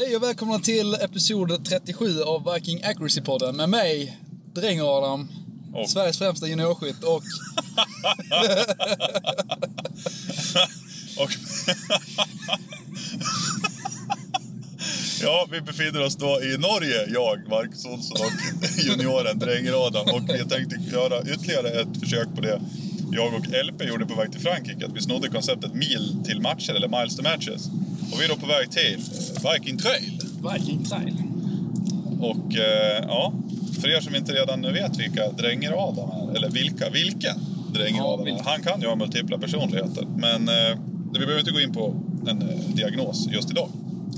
Hej och välkomna till episod 37 av Viking Accuracy-podden med mig, Dräng-Adam, Och- Sveriges främsta juniorskytt och Och... ja, vi befinner oss då i Norge, jag, Marcus Olsson och junioren Dränger-Adam. Och vi tänkte göra ytterligare ett försök på det jag och LP gjorde på väg till Frankrike. Att vi snodde konceptet mil till matcher, eller miles to matches. Och vi är då på väg till Viking Trail. Viking Trail. Och eh, ja, för er som inte redan vet vilka Dränger-Adam är, eller vilka, vilken Dränger-Adam Ja, är. Han kan ju ha multipla personligheter. Men eh, vi behöver inte gå in på en eh, diagnos just idag.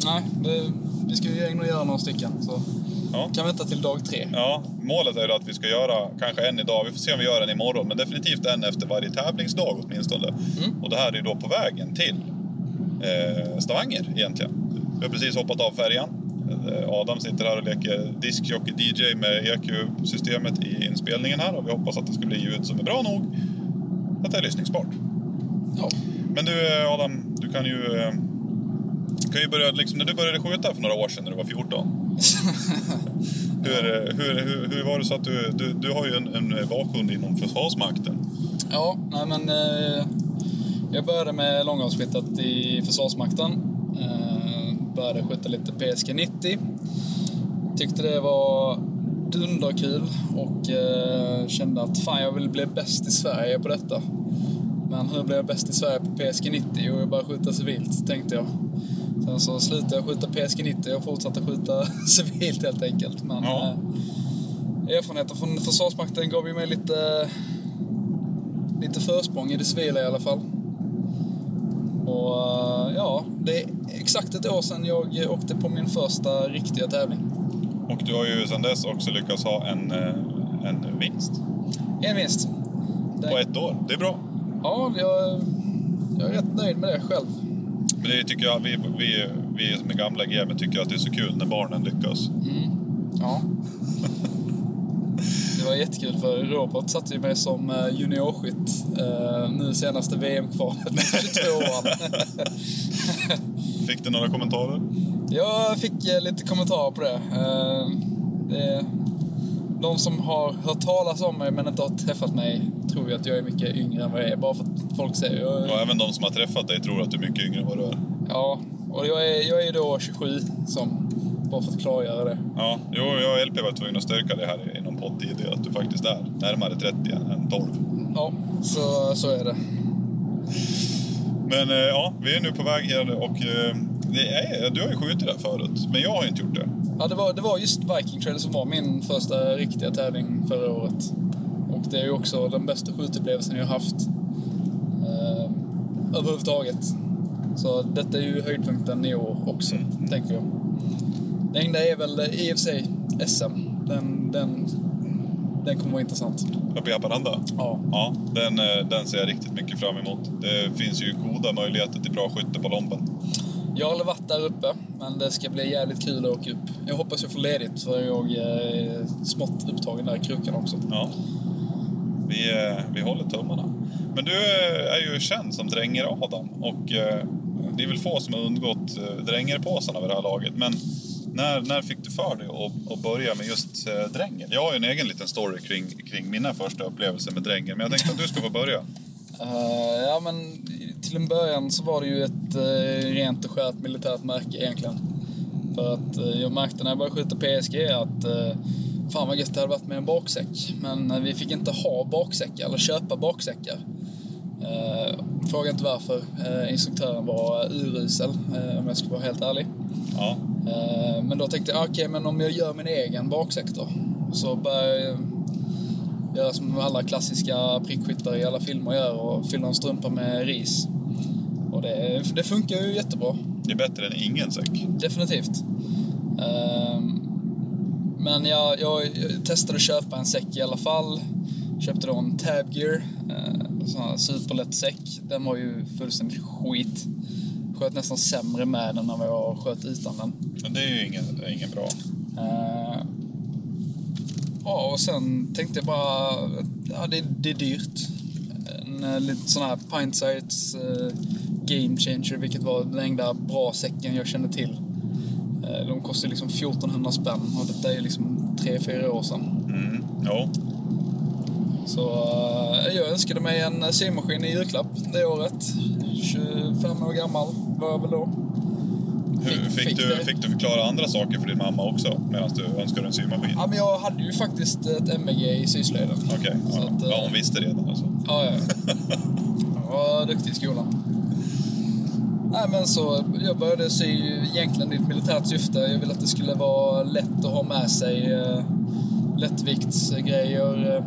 Nej, det, vi ska ju ändå göra några stycken så Ja. kan vänta till dag tre. Ja, målet är ju att vi ska göra kanske en idag. Vi får se om vi gör en imorgon. Men definitivt en efter varje tävlingsdag åtminstone. Mm. Och det här är ju då på vägen till eh, Stavanger egentligen. Vi har precis hoppat av färjan. Eh, Adam sitter här och leker diskjockey DJ med EQ-systemet i inspelningen här. Och vi hoppas att det ska bli ljud som är bra nog att det är lyssningsbart. Ja. Men du eh, Adam, du kan ju... eh, Kan ju börja, liksom, när du började skjuta för några år sedan när du var 14. Hur, hur, hur, hur var det så att du, du, du har ju en, en bakgrund inom Försvarsmakten. Ja, nej men eh, jag började med långhållsskyttet i Försvarsmakten. Eh, började skjuta lite PSG 90. Tyckte det var dunderkul och eh, kände att fan jag vill bli bäst i Sverige på detta. Men hur blir jag bäst i Sverige på PSG 90? Jo, jag började skjuta civilt, tänkte jag. Sen så slutade jag skjuta PSG 90 och fortsatte skjuta civilt helt enkelt. Men Ja. eh, erfarenheten från Försvarsmakten gav ju mig lite lite försprång i det civila i alla fall. Och eh, ja, det är exakt ett år sedan jag åkte på min första riktiga tävling. Och du har ju sedan dess också lyckats ha en, eh, en vinst En vinst. på Det, ett år. Det är bra. ja, jag, jag är rätt nöjd med det själv. Men det tycker jag, vi, vi, vi som är gamla gamer tycker att det är så kul när barnen lyckas. Ja. Var jättekul för Robert satte ju mig som eh, juniorskytt eh, nu senaste VM-kvalet med 22 år. Fick du några kommentarer? Jag fick eh, lite kommentarer på det. Det. De som har hört talas om mig men inte har träffat mig tror ju att jag är mycket yngre än vad jag är. Bara för att folk säger... Jag, Och även de som har träffat dig tror att du är mycket yngre än vad du är. ja, och jag är, jag är då 27, som, bara för att klargöra det. Ja, jo, jag och LP var tvungna att styrka det här i någon podd tidigare, att du faktiskt är närmare 30 än 12. Ja, så, så är det. Men eh, ja, vi är nu på väg här och eh, det är, du har ju skjutit där förut, men jag har inte gjort det. Ja, det var, det var just Viking Trail som var min första riktiga tävling förra året. Och det är ju också den bästa skjutupplevelsen jag har haft eh, överhuvudtaget. Så detta är ju höjdpunkten i år också, Mm. tänker jag. Det enda är väl i och för sig SM. Den, den, den kommer vara intressant. Uppe i Haparanda. Ja. Ja, den, eh, den ser jag riktigt mycket fram emot. Det finns ju goda möjligheter till bra skytte på Lomben. Jag har aldrig varit där uppe, men det ska bli jävligt kul att åka upp. Jag hoppas jag får ledigt, för jag är smått upptagen där i krokarna också. Ja. Vi, eh, vi håller tummarna. Men du eh, är ju känd som Dränger-Adam och eh, det är väl få som har undgått eh, Dränger-påsarna vid det här laget. Men när, när fick du för dig att, att börja med just eh, Dränger? Jag har ju en egen liten story kring, kring mina första upplevelser med Dränger, men jag tänkte att du ska få börja. Eh, ja, men till en början så var det ju ett uh, rent och skärt militärt märke egentligen. För att eh, jag märkte när jag började skjuta PSG att uh, fan vad gött det hade varit med en baksäck. Men eh, vi fick inte ha baksäckar eller köpa baksäckar. Uh, fråga inte varför. Uh, instruktören var urusel uh, om jag ska vara helt ärlig. Ja, Eh, Men då tänkte jag, okej, men om jag gör min egen då? Så började jag göra som alla klassiska prickskyttar i alla filmer gör och fylla en strumpa med ris. Och det, det funkar ju jättebra. det är bättre än ingen säck. Definitivt. Ehm, Men jag, jag, jag testade att köpa en säck i alla fall. Köpte då en Tab Gear, eh, en sån här superlätt säck. Den var ju fullständigt skit. Sköt nästan sämre med den än vad jag sköt utan den. Men det är ju ingen, ingen bra. Eh, Ja, och sen tänkte jag bara, ja det, det är dyrt. En eh, lite sån här Pint Sights eh, Game Changer, vilket var den enda bra säcken jag kände till. Eh, De kostar liksom 1400 spänn och detta är liksom 3-4 år sedan. Mm. Jo. Så jag önskade mig en symaskin i julklapp det året. 25 år gammal var väl då. Fick- fick, fick du, det. fick du förklara andra saker för din mamma också medan du önskade en symaskin? Ja, men jag hade ju faktiskt ett MVG i syslöjden. Okej, Så ja. att, eh, ja, hon visste redan alltså. Ja, ja. Jag var duktig i skolan. Nej, men så jag började sy egentligen i ett militärt syfte. Jag ville att det skulle vara lätt att ha med sig eh, lättviktsgrejer. eh,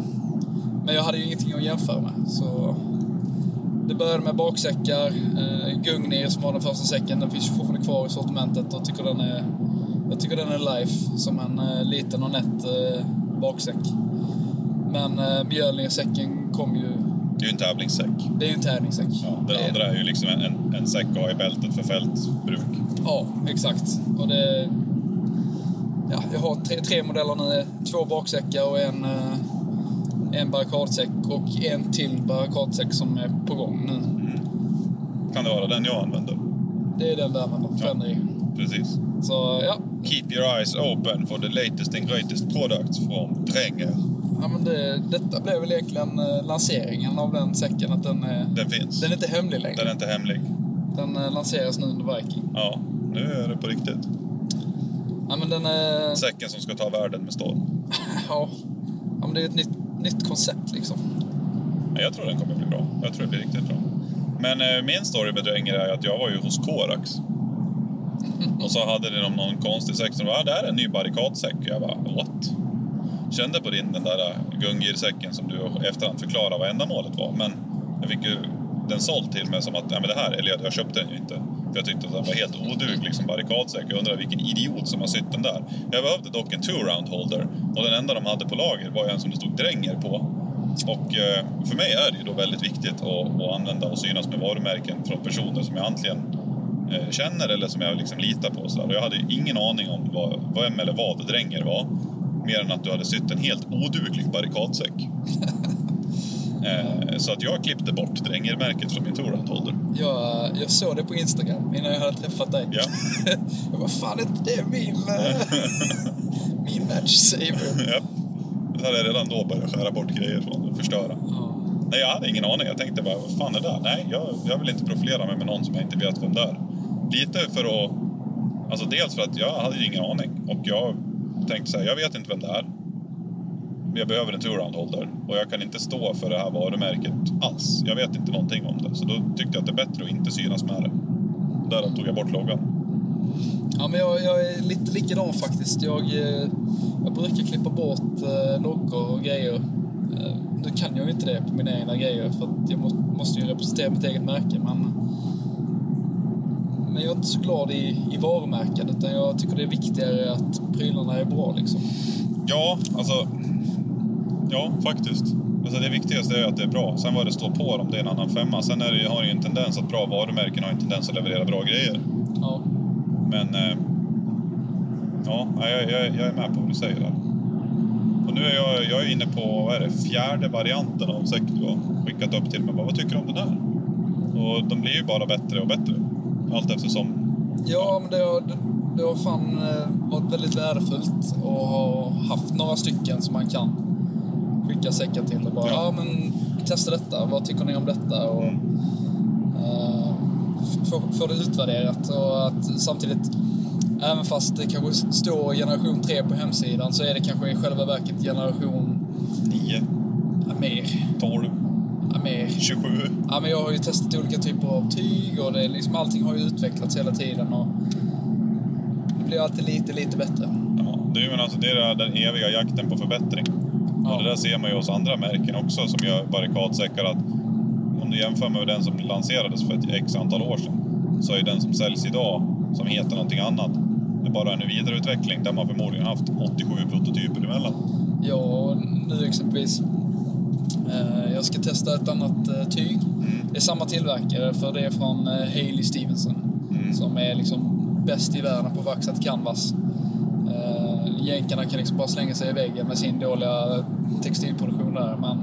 Men jag hade ju ingenting att jämföra med. Så det började med baksäckar. Eh, Gungnir som var den första säcken, den finns fortfarande kvar i sortimentet och tycker den är, jag tycker den är life som en eh, liten och nätt eh, baksäck. Men eh, Mjölnir-säcken kom ju Det är ju en tävlingssäck. det är ju en tävlingssäck. Ja, Det den är- andra är ju liksom en, en, en säck att ha i bältet för fältbruk. Ja, exakt. Och det... Ja, jag har tre, tre modeller nu. Två baksäckar och en, eh, en barrikadsäck och en till barrikadsäck som är på gång nu. Kan det vara den jag använder? Det är den där man förändrar i. Precis. Så ja, Keep your eyes open for the latest and greatest products from Dränger. ja men det, detta blev väl egentligen eh, lanseringen av den säcken. Att den, är, Den finns. den är inte hemlig längre. Den är inte hemlig. Den eh, lanseras nu under Viking. Ja, nu är det på riktigt. Ja men den är... Säcken som ska ta världen med storm. Ja, ja men det är ett nytt, nytt koncept liksom. Jag tror den kommer bli bra. Jag tror det blir riktigt bra. Men eh, min story med Dränger är att jag var ju hos Korax. Och så hade de någon konstig säck som bara, "Ah, det här är en ny barrikadsäck. Och jag bara, what? Kände på din den där eh, Gungir-säcken som du efterhand förklarade vad ändamålet var. Men jag fick ju den såld till mig som att, ja men det här, eller jag köpte den ju inte. För jag tyckte att den var helt oduglig liksom, som barrikadsäck. Jag undrar vilken idiot som har sytt den där. Jag behövde dock en two-round holder. Och den enda de hade på lager var en som det stod Dränger på. Och eh, för mig är det ju då väldigt viktigt att, att använda och synas med varumärken från personer som jag antingen eh, känner eller som jag liksom litar på. Så där. och jag hade ingen aning om vad, vem eller vad Dränger var. Mer än att du hade sytt en helt oduglig barrikadsäck. eh, så att jag klippte bort Dränger-märket från min Torrent Holder. Jag, jag såg det på Instagram innan jag hade träffat dig. Ja. jag bara, fan är inte det min, eh, min match saver? ja. Så hade jag redan då börjat skära bort grejer från och förstöra. Ja. Nej, jag hade ingen aning. Jag tänkte bara, vad fan är det där? Nej, jag, jag vill inte profilera mig med någon som jag inte vet vem det är. Lite för att... Alltså dels för att jag hade ju ingen aning. Och jag tänkte så här, jag vet inte vem det är. Jag behöver en two-round holder. Och jag kan inte stå för det här varumärket alls. Jag vet inte någonting om det. Så då tyckte jag att det är bättre att inte synas med det. Därav tog jag bort loggan. Ja, men jag, jag är lite likadan faktiskt. Jag, eh, jag brukar klippa bort eh, loggor och grejer. Eh, nu kan jag ju inte det på mina egna grejer för att jag må, måste ju representera mitt eget märke. Men, men jag är inte så glad i, i varumärken utan jag tycker det är viktigare att prylarna är bra liksom. Ja, alltså... Ja, faktiskt. Alltså det viktigaste är att det är bra. Sen vad det står på dem, det är en annan femma. Sen är det, har det ju en tendens att bra varumärken har en tendens att leverera bra grejer. Ja, Men... Eh, ja, jag, jag, jag är med på vad du säger där. Och nu är jag, jag är inne på, vad är det, fjärde varianten av säck du har skickat upp till mig. Bara, vad tycker du om den här? Och de blir ju bara bättre och bättre. Allt eftersom. ja men det har, det, det har fan eh, varit väldigt värdefullt att ha haft några stycken som man kan skicka säckar till och bara, Ja. ja, men testa detta, vad tycker ni om detta? Och, Mm. eh, få, få det utvärderat och att samtidigt, även fast det kanske står generation 3 på hemsidan så är det kanske i själva verket generation 9, ja, mer. 12, Ja, mer. 27. Ja, men jag har ju testat olika typer av tyg och det är liksom, allting har ju utvecklats hela tiden och det blir alltid lite, lite bättre. Ja, det är ju men alltså det är den eviga jakten på förbättring. Ja. Och det där ser man ju hos andra märken också som gör barrikadsäckar att om du jämför med den som lanserades för ett x antal år sedan så är den som säljs idag, som heter någonting annat, det är bara en vidareutveckling där man förmodligen haft 87 prototyper emellan. Ja, nu exempelvis. Eh, jag ska testa ett annat eh, tyg. Det är samma tillverkare för det är från eh, Haley Stevenson. Som är liksom bäst i världen på vaxat canvas. Jänkarna kan liksom bara slänga sig i väggen med sin dåliga textilproduktion där. Men,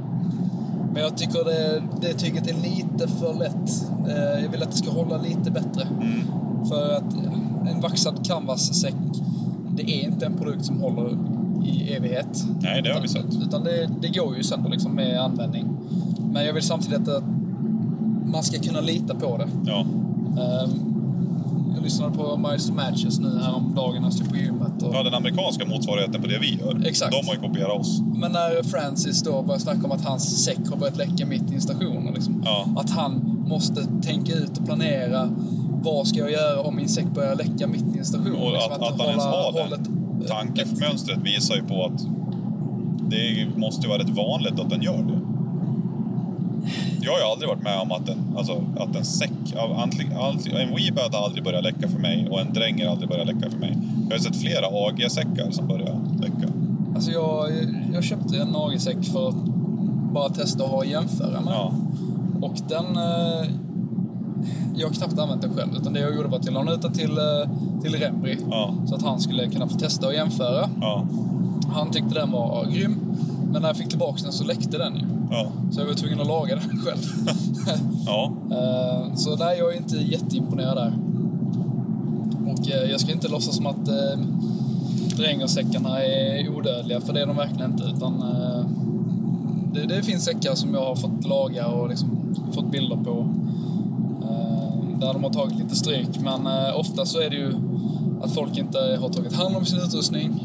men jag tycker det, det tyget är lite för lätt. Eh, jag vill att det ska hålla lite bättre. För att en vaxad canvas-säck, det är inte en produkt som håller i evighet. Nej, det har vi Utan- sett. Utan det, det går ju sönder liksom med användning. Men jag vill samtidigt att man ska kunna lita på det. Ja. Ehm, lyssnade på Miles to Matches nu häromdagen när jag stod på gymmet. Och, ja, den amerikanska motsvarigheten på det vi gör. Exakt. De har ju kopierat oss. Men när Francis då började snacka om att hans säck har börjat läcka mitt i en station. och Liksom, Ja. Att han måste tänka ut och planera. Vad ska jag göra om min säck börjar läcka mitt i en station? Och Liksom, att, att han ens har det tankemönstret visar ju på att det måste ju vara rätt vanligt att den gör det. Jag har ju aldrig varit med om att en, alltså, att en säck, av en Weebad har aldrig börjat läcka för mig och en dränger har aldrig börjat läcka för mig. Jag har sett flera AG-säckar som börjar läcka. Alltså jag, jag köpte en AG-säck för att bara testa och ha att jämföra med. Ja, Och den... Eh, jag har knappt använt den själv. Utan det jag gjorde var att jag la ut den till, eh, till Rembry. ja, Så att han skulle kunna få testa och jämföra. ja, Han tyckte den var grym. Men när jag fick tillbaka den så läckte den ju. Ja, Så jag var tvungen att laga den själv. ja. Eh, så nej, jag är inte jätteimponerad där. Och eh, jag ska inte låtsas som att eh, drängersäckarna är odödliga, för det är de verkligen inte. Utan, det, det finns säckar som jag har fått laga och liksom fått bilder på. Där de har tagit lite stryk, men ofta så är det ju att folk inte har tagit hand om sin utrustning.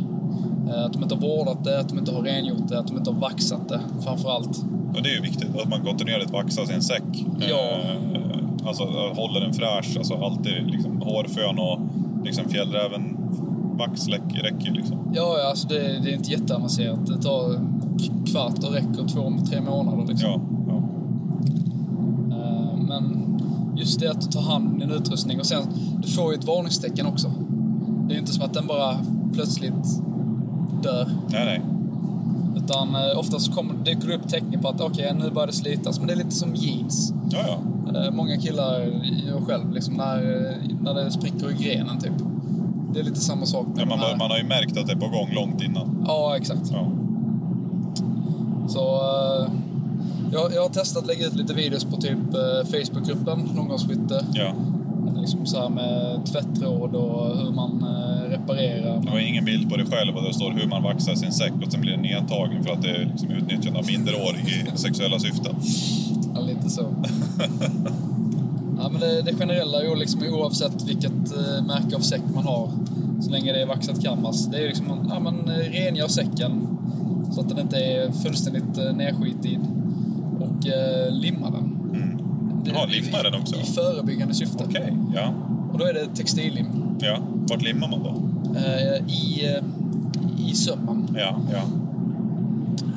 Att de inte har vårdat det, att de inte har rengjort det, att de inte har vaxat det framför allt. Och det är ju viktigt att man kontinuerligt vaxar sin säck. Ja. Eh, alltså att hålla den fräsch, alltså alltid liksom hårfön och liksom fjällräven vax räcker ju liksom. Ja, ja, alltså det, det är inte jätteavancerat. Det tar kvart och räcker två, tre månader. Liksom. Ja, ja. Eh, Men just det att du tar hand om din utrustning och sen, du får ju ett varningstecken också. Det är ju inte som att den bara plötsligt dör. Nej, nej. Utan eh, ofta så kommer, dyker det upp tecken på att okej, nu börjar det slitas. Men det är lite som jeans. Ja, ja. Eh, Många killar, jag själv, liksom när, när det spricker i grenen typ. Det är lite samma sak ja man, bör- man har ju märkt att det är på gång långt innan. Ja, exakt. Ja. Så eh, jag, jag har testat att lägga ut lite videos på typ eh, Facebookgruppen, långgångsskytte. ja. Liksom så här med tvättråd och hur man eh, reparerar. Det var ingen bild på det själv och det står hur man vaxar sin säck och sen blir den nedtagen för att det är liksom utnyttjande av minderårig i sexuella syften. Ja, lite så. ja, men det, det generella är liksom oavsett vilket eh, märke av säck man har, så länge det är vaxat canvas, det är liksom ja, man eh, rengör säcken så att den inte är fullständigt nedskitig och eh, limmar den. Ja, limmar den också? I, förebyggande syfte. Okej, ja. Och då är det textillim. ja. Vart limmar man då? Eh, i, eh, I sömmen. Ja, ja.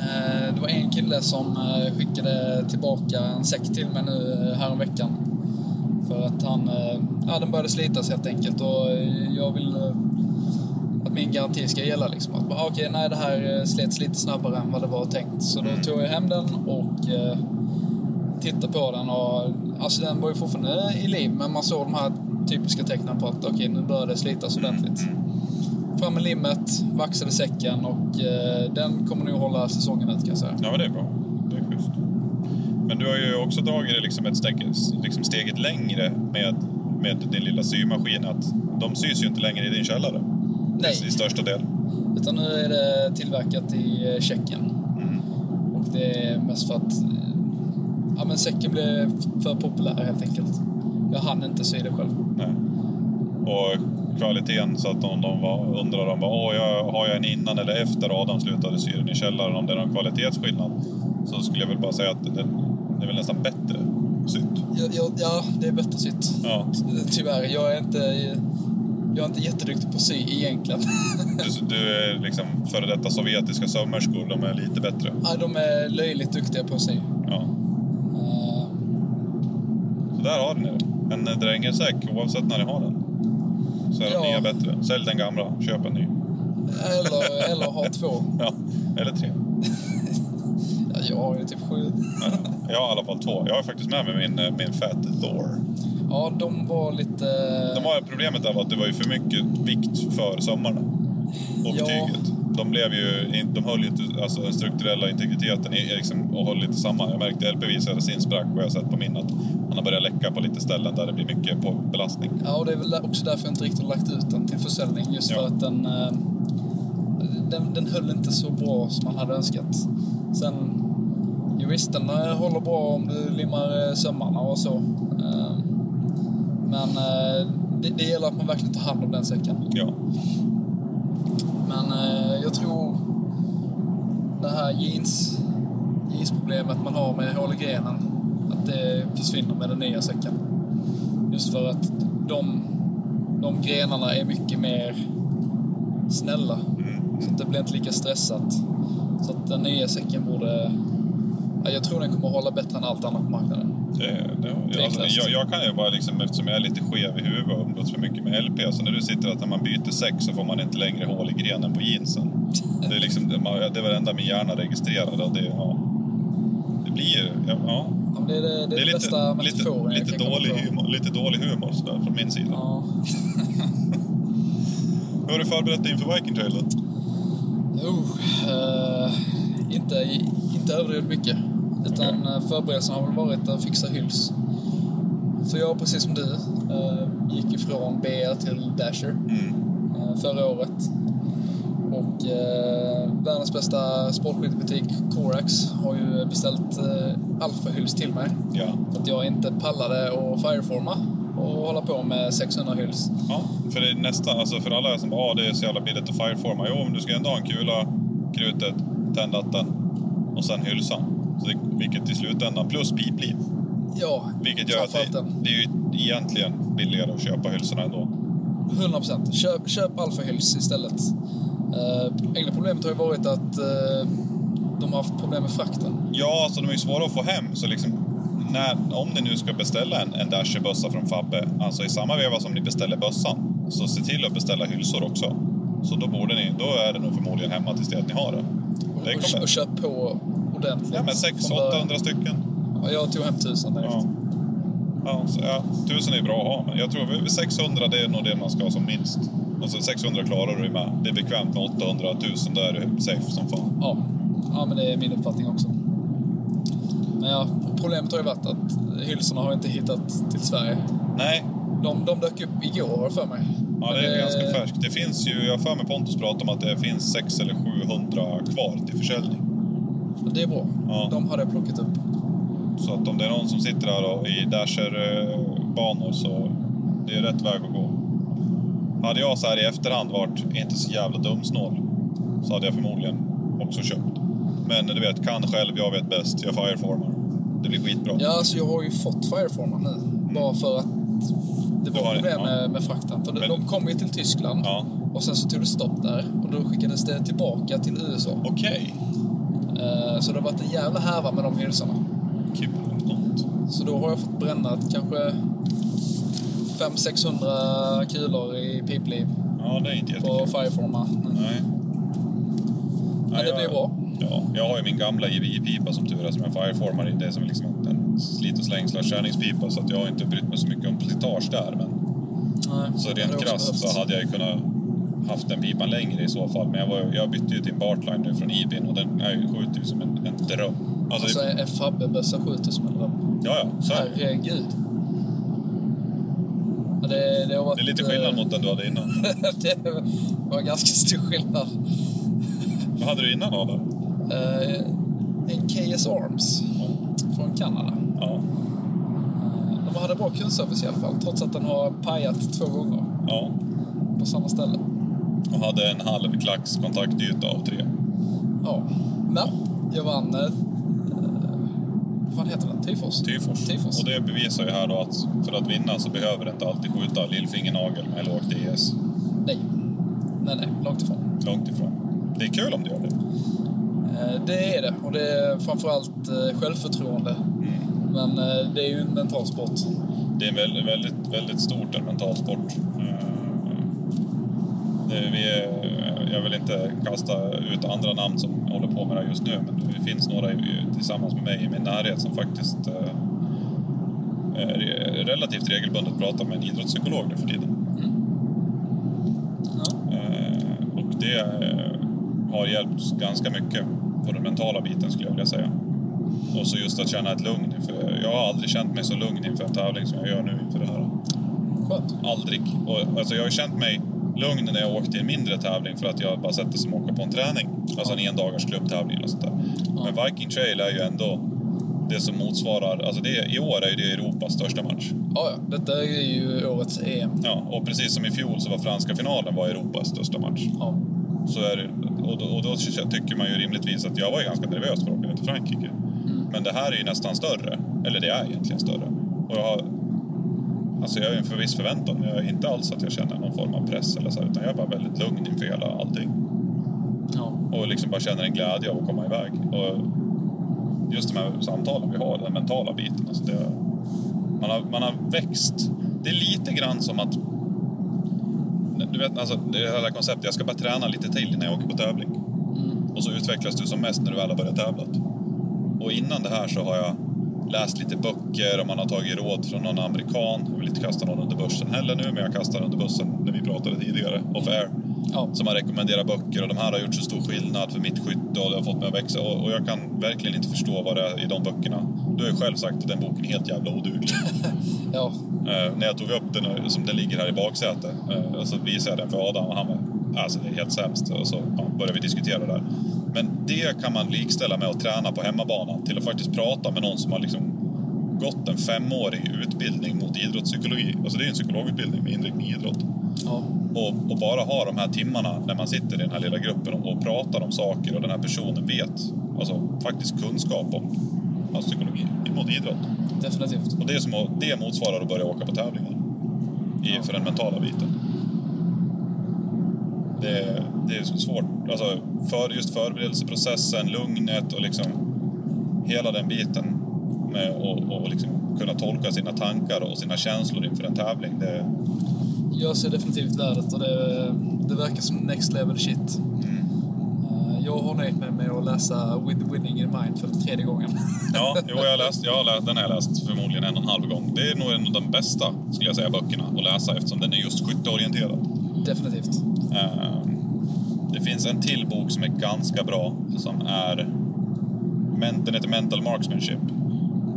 Eh, det var en kille som skickade tillbaka en säck till mig nu häromveckan. För att han, ja den började slitas helt enkelt och jag vill att min garanti ska gälla liksom. Att bara, okej, nej det här slets lite snabbare än vad det var tänkt. Så då Mm. tog jag hem den och tittade på den och alltså den var ju fortfarande i liv men man såg de här typiska tecknen på att okej, nu börjar det slitas ordentligt. Mm. Fram med limmet, vaxade säcken och eh, den kommer nog hålla säsongen ut kan jag säga. Ja, men det är bra. Det är schysst. Men du har ju också dragit det liksom ett steg, liksom steget längre med, med din lilla symaskin. Att de sys ju inte längre i din källare. Nej. I största del. Utan nu är det tillverkat i eh, Tjeckien. Mm. Och det är mest för att eh, ja, men säcken blev för populär helt enkelt. Jag hann inte sy det själv. Nej. Och kvaliteten så att om de var, undrar de bara, Åh, jag, har jag en innan eller efter Adam slutade sy den i källaren, om det är någon kvalitetsskillnad. Så skulle jag väl bara säga att det, det är väl nästan bättre sytt. Ja, ja, ja det är bättre sytt. Ja. Tyvärr, jag är inte, jag är inte jätteduktig på att sy egentligen. Du, du är liksom före detta sovjetiska sömmerskor, de är lite bättre. ja, de är löjligt duktiga på att sy. Ja. Där har ni det. En eh, drängersäck, oavsett när ni har den. Så är Ja. nya bättre. Sälj den gamla, köp en ny. eller, eller ha två. Ja, eller tre. Ja, jag har ju typ sju. Ja, Jag har i alla fall två. Jag har faktiskt med mig min, eh, min Fat Thor. Ja, de var lite... De ju problemet där var att det var ju för mycket vikt för sömmarna. Och Ja. tyget. De blev ju, de höll ju inte, alltså den strukturella integriteten är liksom, och höll lite samman. Jag märkte LP visade sin sprack och jag har sett på min att han har börjat läcka på lite ställen där det blir mycket på belastning. Ja, och det är väl också därför jag inte riktigt lagt ut den till försäljning. Just Ja. för att den, eh, den, den höll inte så bra som man hade önskat. Sen, jo visst, den håller bra om du limmar eh, sömmarna och så. Eh, Men det, det gäller att man verkligen tar hand om den säcken. Ja, jag tror det här jeans, jeansproblemet man har med hål i grenen, att det försvinner med den nya säcken. Just för att de, de grenarna är mycket mer snälla. Så att det blir inte lika stressat. Så att den nya säcken borde... Ja, jag tror den kommer hålla bättre än allt annat på marknaden. Det, det, alltså, jag, jag kan ju bara liksom, eftersom jag är lite skev i huvudet och umgås för mycket med LP, så när du sitter att när man byter säck så får man inte längre hål i grenen på jeansen. Det är liksom, det var det enda min hjärna registrerade och det, ja. Det blir ju, ja. ja. Det är, det, det, är Det är bästa lite, lite, lite, dålig humor, lite dålig humor sådär från min sida. Ja. Hur har du förberett dig inför Viking Trail då? Oh, eh, inte, inte överdrivet mycket. Utan okay. förberedelserna har väl varit att fixa hyls. För jag, precis som du, eh, gick ifrån BR till Dasher Mm. eh, förra året. Och eh, världens bästa sportskidbutik, Corax, har ju beställt eh, alfahyls till mig. Ja. För att jag inte pallade att fireforma och hålla på med 600 hyls. ja. För det är nästan, alltså för alla som bara, ah, det är så jävla billigt att fireforma. Jo, men du ska ändå ha en kula, krutet, tänddatten och sen hylsan. Så det, vilket i slutändan, plus pipliv. Ja, Vilket gör att det, det är ju egentligen billigare att köpa hylsorna ändå. 100 procent. Köp, köp alfahyls istället. Uh, enda problemet har ju varit att eh, de har haft problem med frakten. Ja, alltså de är ju svåra att få hem. Så liksom, när, om ni nu ska beställa en, en Dasher-bössa från Fabbe, alltså i samma veva som ni beställer bössan, så se till att beställa hylsor också. Så då, borde ni, då är det nog förmodligen hemma tills det att ni har det. det Och, och köp på ordentligt. ja, men från början. 600-800 stycken. Ja, jag tog hem tusen direkt. Ja. Ja, så, ja, tusen är bra att ha, men jag tror att 600 det är nog det man ska ha som minst. Alltså 600 klarar du med. Det är bekvämt med 800 000, då är du safe som fan. Ja. ja, men det är min uppfattning också. Men ja, problemet har ju varit att hylsorna har inte hittat till Sverige. Nej, De, de dök upp igår jag för mig. ja, det är ganska färskt. Det finns ju, jag har för mig Pontus pratade om att det finns 600 eller 700 kvar till försäljning. Det är bra. Ja. De hade jag plockat upp. Så att om det är någon som sitter där och i Dasher-banor så det är rätt väg att gå. Hade jag så här i efterhand varit inte så jävla dumsnål så hade jag förmodligen också köpt. Men du vet, kan själv, jag vet bäst, jag fireformar. Det blir skitbra. Ja, alltså jag har ju fått Fireformer nu. Bara för att det var har det, problem ja. med, med frakten. För de, Men- de kom ju till Tyskland Ja. och sen så tog det stopp där. Och då skickades det tillbaka till USA. Okej. Eh, så det har varit en jävla härva med de hylsorna. Så då har jag fått bränna kanske 500-600 kulor i pipliv Ja, det är inte på. Fireforma. Nej. Men det blir bra. Ja, jag har ju min gamla IVI-pipa som tur är som jag fireformar i. Det är som liksom en slit och släng slash kärningspipa så att jag har inte brytt mig så mycket om slitage där. Men Nej, Så rent krasst så hade jag ju kunnat haft den pipan längre i så fall. Men jag, var, jag bytte ju till en Bartline nu från Ibin och den är ju skjuter ju som en, en dröm. Alltså, Alltså en Fabbe-bössa 7000 eller vad? ja, ja, så. Herregud. Ja, det, det, har varit, Det är lite skillnad eh, mot den du hade innan. det var ganska stor skillnad. Vad hade du innan Adam? Eh, en KS Arms från Kanada. Ja, Eh, de hade bra kundservice i alla fall, trots att den har pajat två gånger ja. på samma ställe. Och hade en halv klacks kontaktyta av tre. Ja, men jag vann... Eh, vad heter den? Tifos? Tyfors. Tifos. Och det bevisar ju här då att för att vinna så behöver det inte alltid skjuta lillfingernagel med lågt DS. Nej. Nej, nej, långt ifrån. Långt ifrån. Det är kul om du gör det. Eh, Det är det. Och det är framförallt eh, självförtroende. Men eh, det är ju en mental sport. Det är en väldigt, väldigt, väldigt stort en mental sport. Eh, vi är, jag vill inte kasta ut andra namn som håller på med det just nu, men det finns några tillsammans med mig i min närhet som faktiskt eh, är relativt regelbundet pratar med en idrottspsykolog nu för tiden. Ja. Eh, Och det har hjälpt ganska mycket på den mentala biten skulle jag vilja säga. Och så just att känna ett lugn inför, jag har aldrig känt mig så lugn inför en tävling som jag gör nu inför det här. Skönt. Aldrig. Och, alltså jag har känt mig lugn när jag åkt till en mindre tävling för att jag bara sett det som åka på en träning. Alltså en endagars klubbtävling eller sånt där. Men Viking Trail är ju ändå det som motsvarar, alltså det, i år är ju det Europas största match. Ja, ja. Detta är ju årets EM. Ja, och precis som i fjol så var franska finalen var Europas största match. Ja. Så är det, och, då, och då tycker man ju rimligtvis att jag var ju ganska nervös för att åka ner till Frankrike. Men det här är ju nästan större. Eller det är egentligen större. Och jag har... Alltså jag har ju en förviss förväntan, men jag är inte alls att jag känner någon form av press eller så, utan jag är bara väldigt lugn inför hela allting. ja. Och liksom bara känner en glädje av att komma iväg. Och just de här samtalen vi har, den mentala biten. Alltså det, man, har, man har växt. Det är lite grann som att... Du vet, alltså det här konceptet, jag ska bara träna lite till innan jag åker på tävling. Och så utvecklas du som mest när du väl har börjat tävla. Och innan det här så har jag läst lite böcker och man har tagit råd från någon amerikan. Jag vill inte kasta någon under bussen heller nu, men jag kastar under bussen när vi pratade tidigare, off air. Ja. Som har rekommenderat böcker och de här har gjort så stor skillnad för mitt skytte och det har fått mig att växa. Och, och jag kan verkligen inte förstå vad det är i de böckerna. Du har ju själv sagt att den boken är helt jävla oduglig. Ja. Eh, när jag tog upp den, och- som den ligger här i baksätet, eh, så visade jag den för Adam och han var alltså det är helt sämst. Och så ja, började vi diskutera där. Men det kan man likställa med att träna på hemmabanan till att faktiskt prata med någon som har liksom gått en femårig utbildning mot idrottspsykologi. Alltså det är en psykologutbildning med inriktning idrott. Ja. Och, och bara ha de här timmarna när man sitter i den här lilla gruppen och, och pratar om saker och den här personen vet, alltså faktiskt kunskap om alltså, psykologi mot idrott. Definitivt. Och det, är som det motsvarar att börja åka på tävlingar. I, Ja. För den mentala biten. Det, det är svårt. Alltså, för, just förberedelseprocessen, lugnet och liksom hela den biten med att och liksom kunna tolka sina tankar och sina känslor inför en tävling. Det, Jag ser definitivt värdet och det, det verkar som next level shit. mm. Jag har nöjt mig med att läsa With Winning in Mind för tredje gången. Ja, jo, jag har läst, jag har läst, den har jag läst förmodligen en och en halv gång. Det är nog en av de bästa, skulle jag säga, böckerna att läsa eftersom den är just skytteorienterad. definitivt. Eh, Det finns en till bok som är ganska bra som är den heter Mental Marksmanship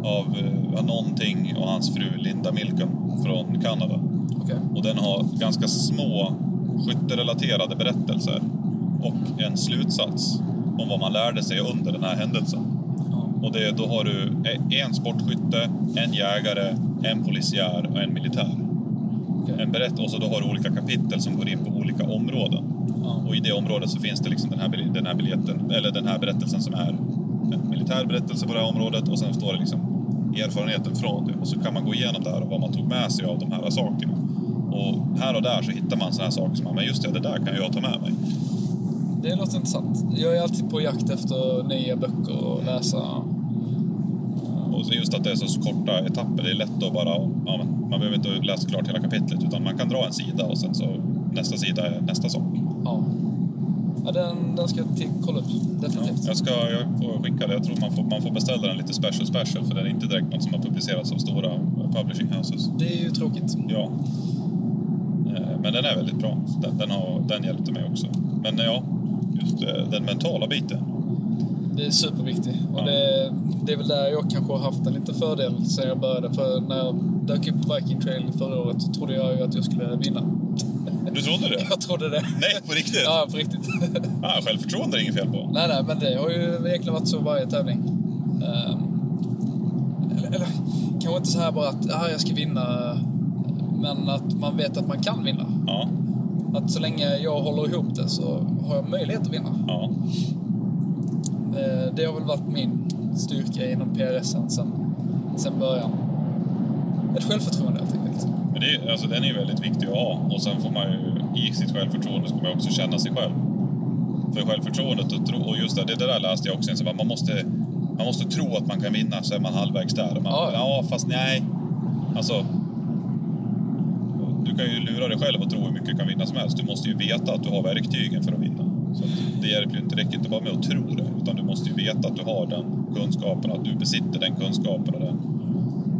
av eh, någonting och hans fru Linda Milken från Kanada. Okej. Och den har ganska små skytterelaterade berättelser och en slutsats om vad man lärde sig under den här händelsen. Och det, då har du en sportskytte, en jägare, en polisiär och en militär. Okej. En berätt och så då har du olika kapitel som går in på olika områden. Ja. Och i det området så finns det liksom den här, den här biljetten, eller den här berättelsen som är en militär berättelse på det här området och sen står det liksom erfarenheten från det. Och så kan man gå igenom där och vad man tog med sig av de här sakerna. Och här och där så hittar man sådana här saker som, men just det, det där kan jag ta med mig. Det låter intressant. Jag är alltid på jakt efter nya böcker att läsa. Och så just att det är så korta etapper, det är lätt att bara, ja, man behöver inte läsa klart hela kapitlet utan man kan dra en sida och sen så nästa sida är nästa sak. Ja. Ja, den, den ska jag till, kolla upp. Ja, Definitivt. jag, ska, jag får skicka det. Jag tror man får, man får beställa den lite special special för den är inte direkt något som har publicerats av stora publishing houses. Det är ju tråkigt. Ja. Eh, Men den är väldigt bra. Den, den, har, den hjälpte mig också. Men ja, just eh, den mentala biten. Det är superviktigt. Och Ja. det, det är väl där jag kanske har haft en liten fördel sen jag började. För när jag dök upp på Viking Trail förra året så trodde jag ju att jag skulle vinna. Du trodde det? Jag trodde det. Nej, på riktigt? Ja, på riktigt. Ah, självförtroende är inget fel på. nej, nej, men det har ju egentligen varit så varje tävling. Ehm, eller, eller kanske inte så här bara att ah, jag ska vinna. Men att man vet att man kan vinna. Ja, Att så länge jag håller ihop det så har jag möjlighet att vinna. ja. Eh, Det har väl varit min styrka inom PRSen sen, sen början. Ett självförtroende helt enkelt. Men det, alltså, den är ju väldigt viktig att ha. Och sen får man ju, i sitt självförtroende ska man också känna sig själv. För självförtroendet och, tro, och just det, det där läste jag också. Så man, måste, man måste tro att man kan vinna så är man halvvägs där. Man, Ja. ja. fast nej. Alltså, du kan ju lura dig själv och tro hur mycket du kan vinna som helst. Du måste ju veta att du har verktygen för att vinna. Så att det hjälper ju inte, det räcker inte bara med att tro det. Utan du måste ju veta att du har den kunskapen, att du besitter den kunskapen och den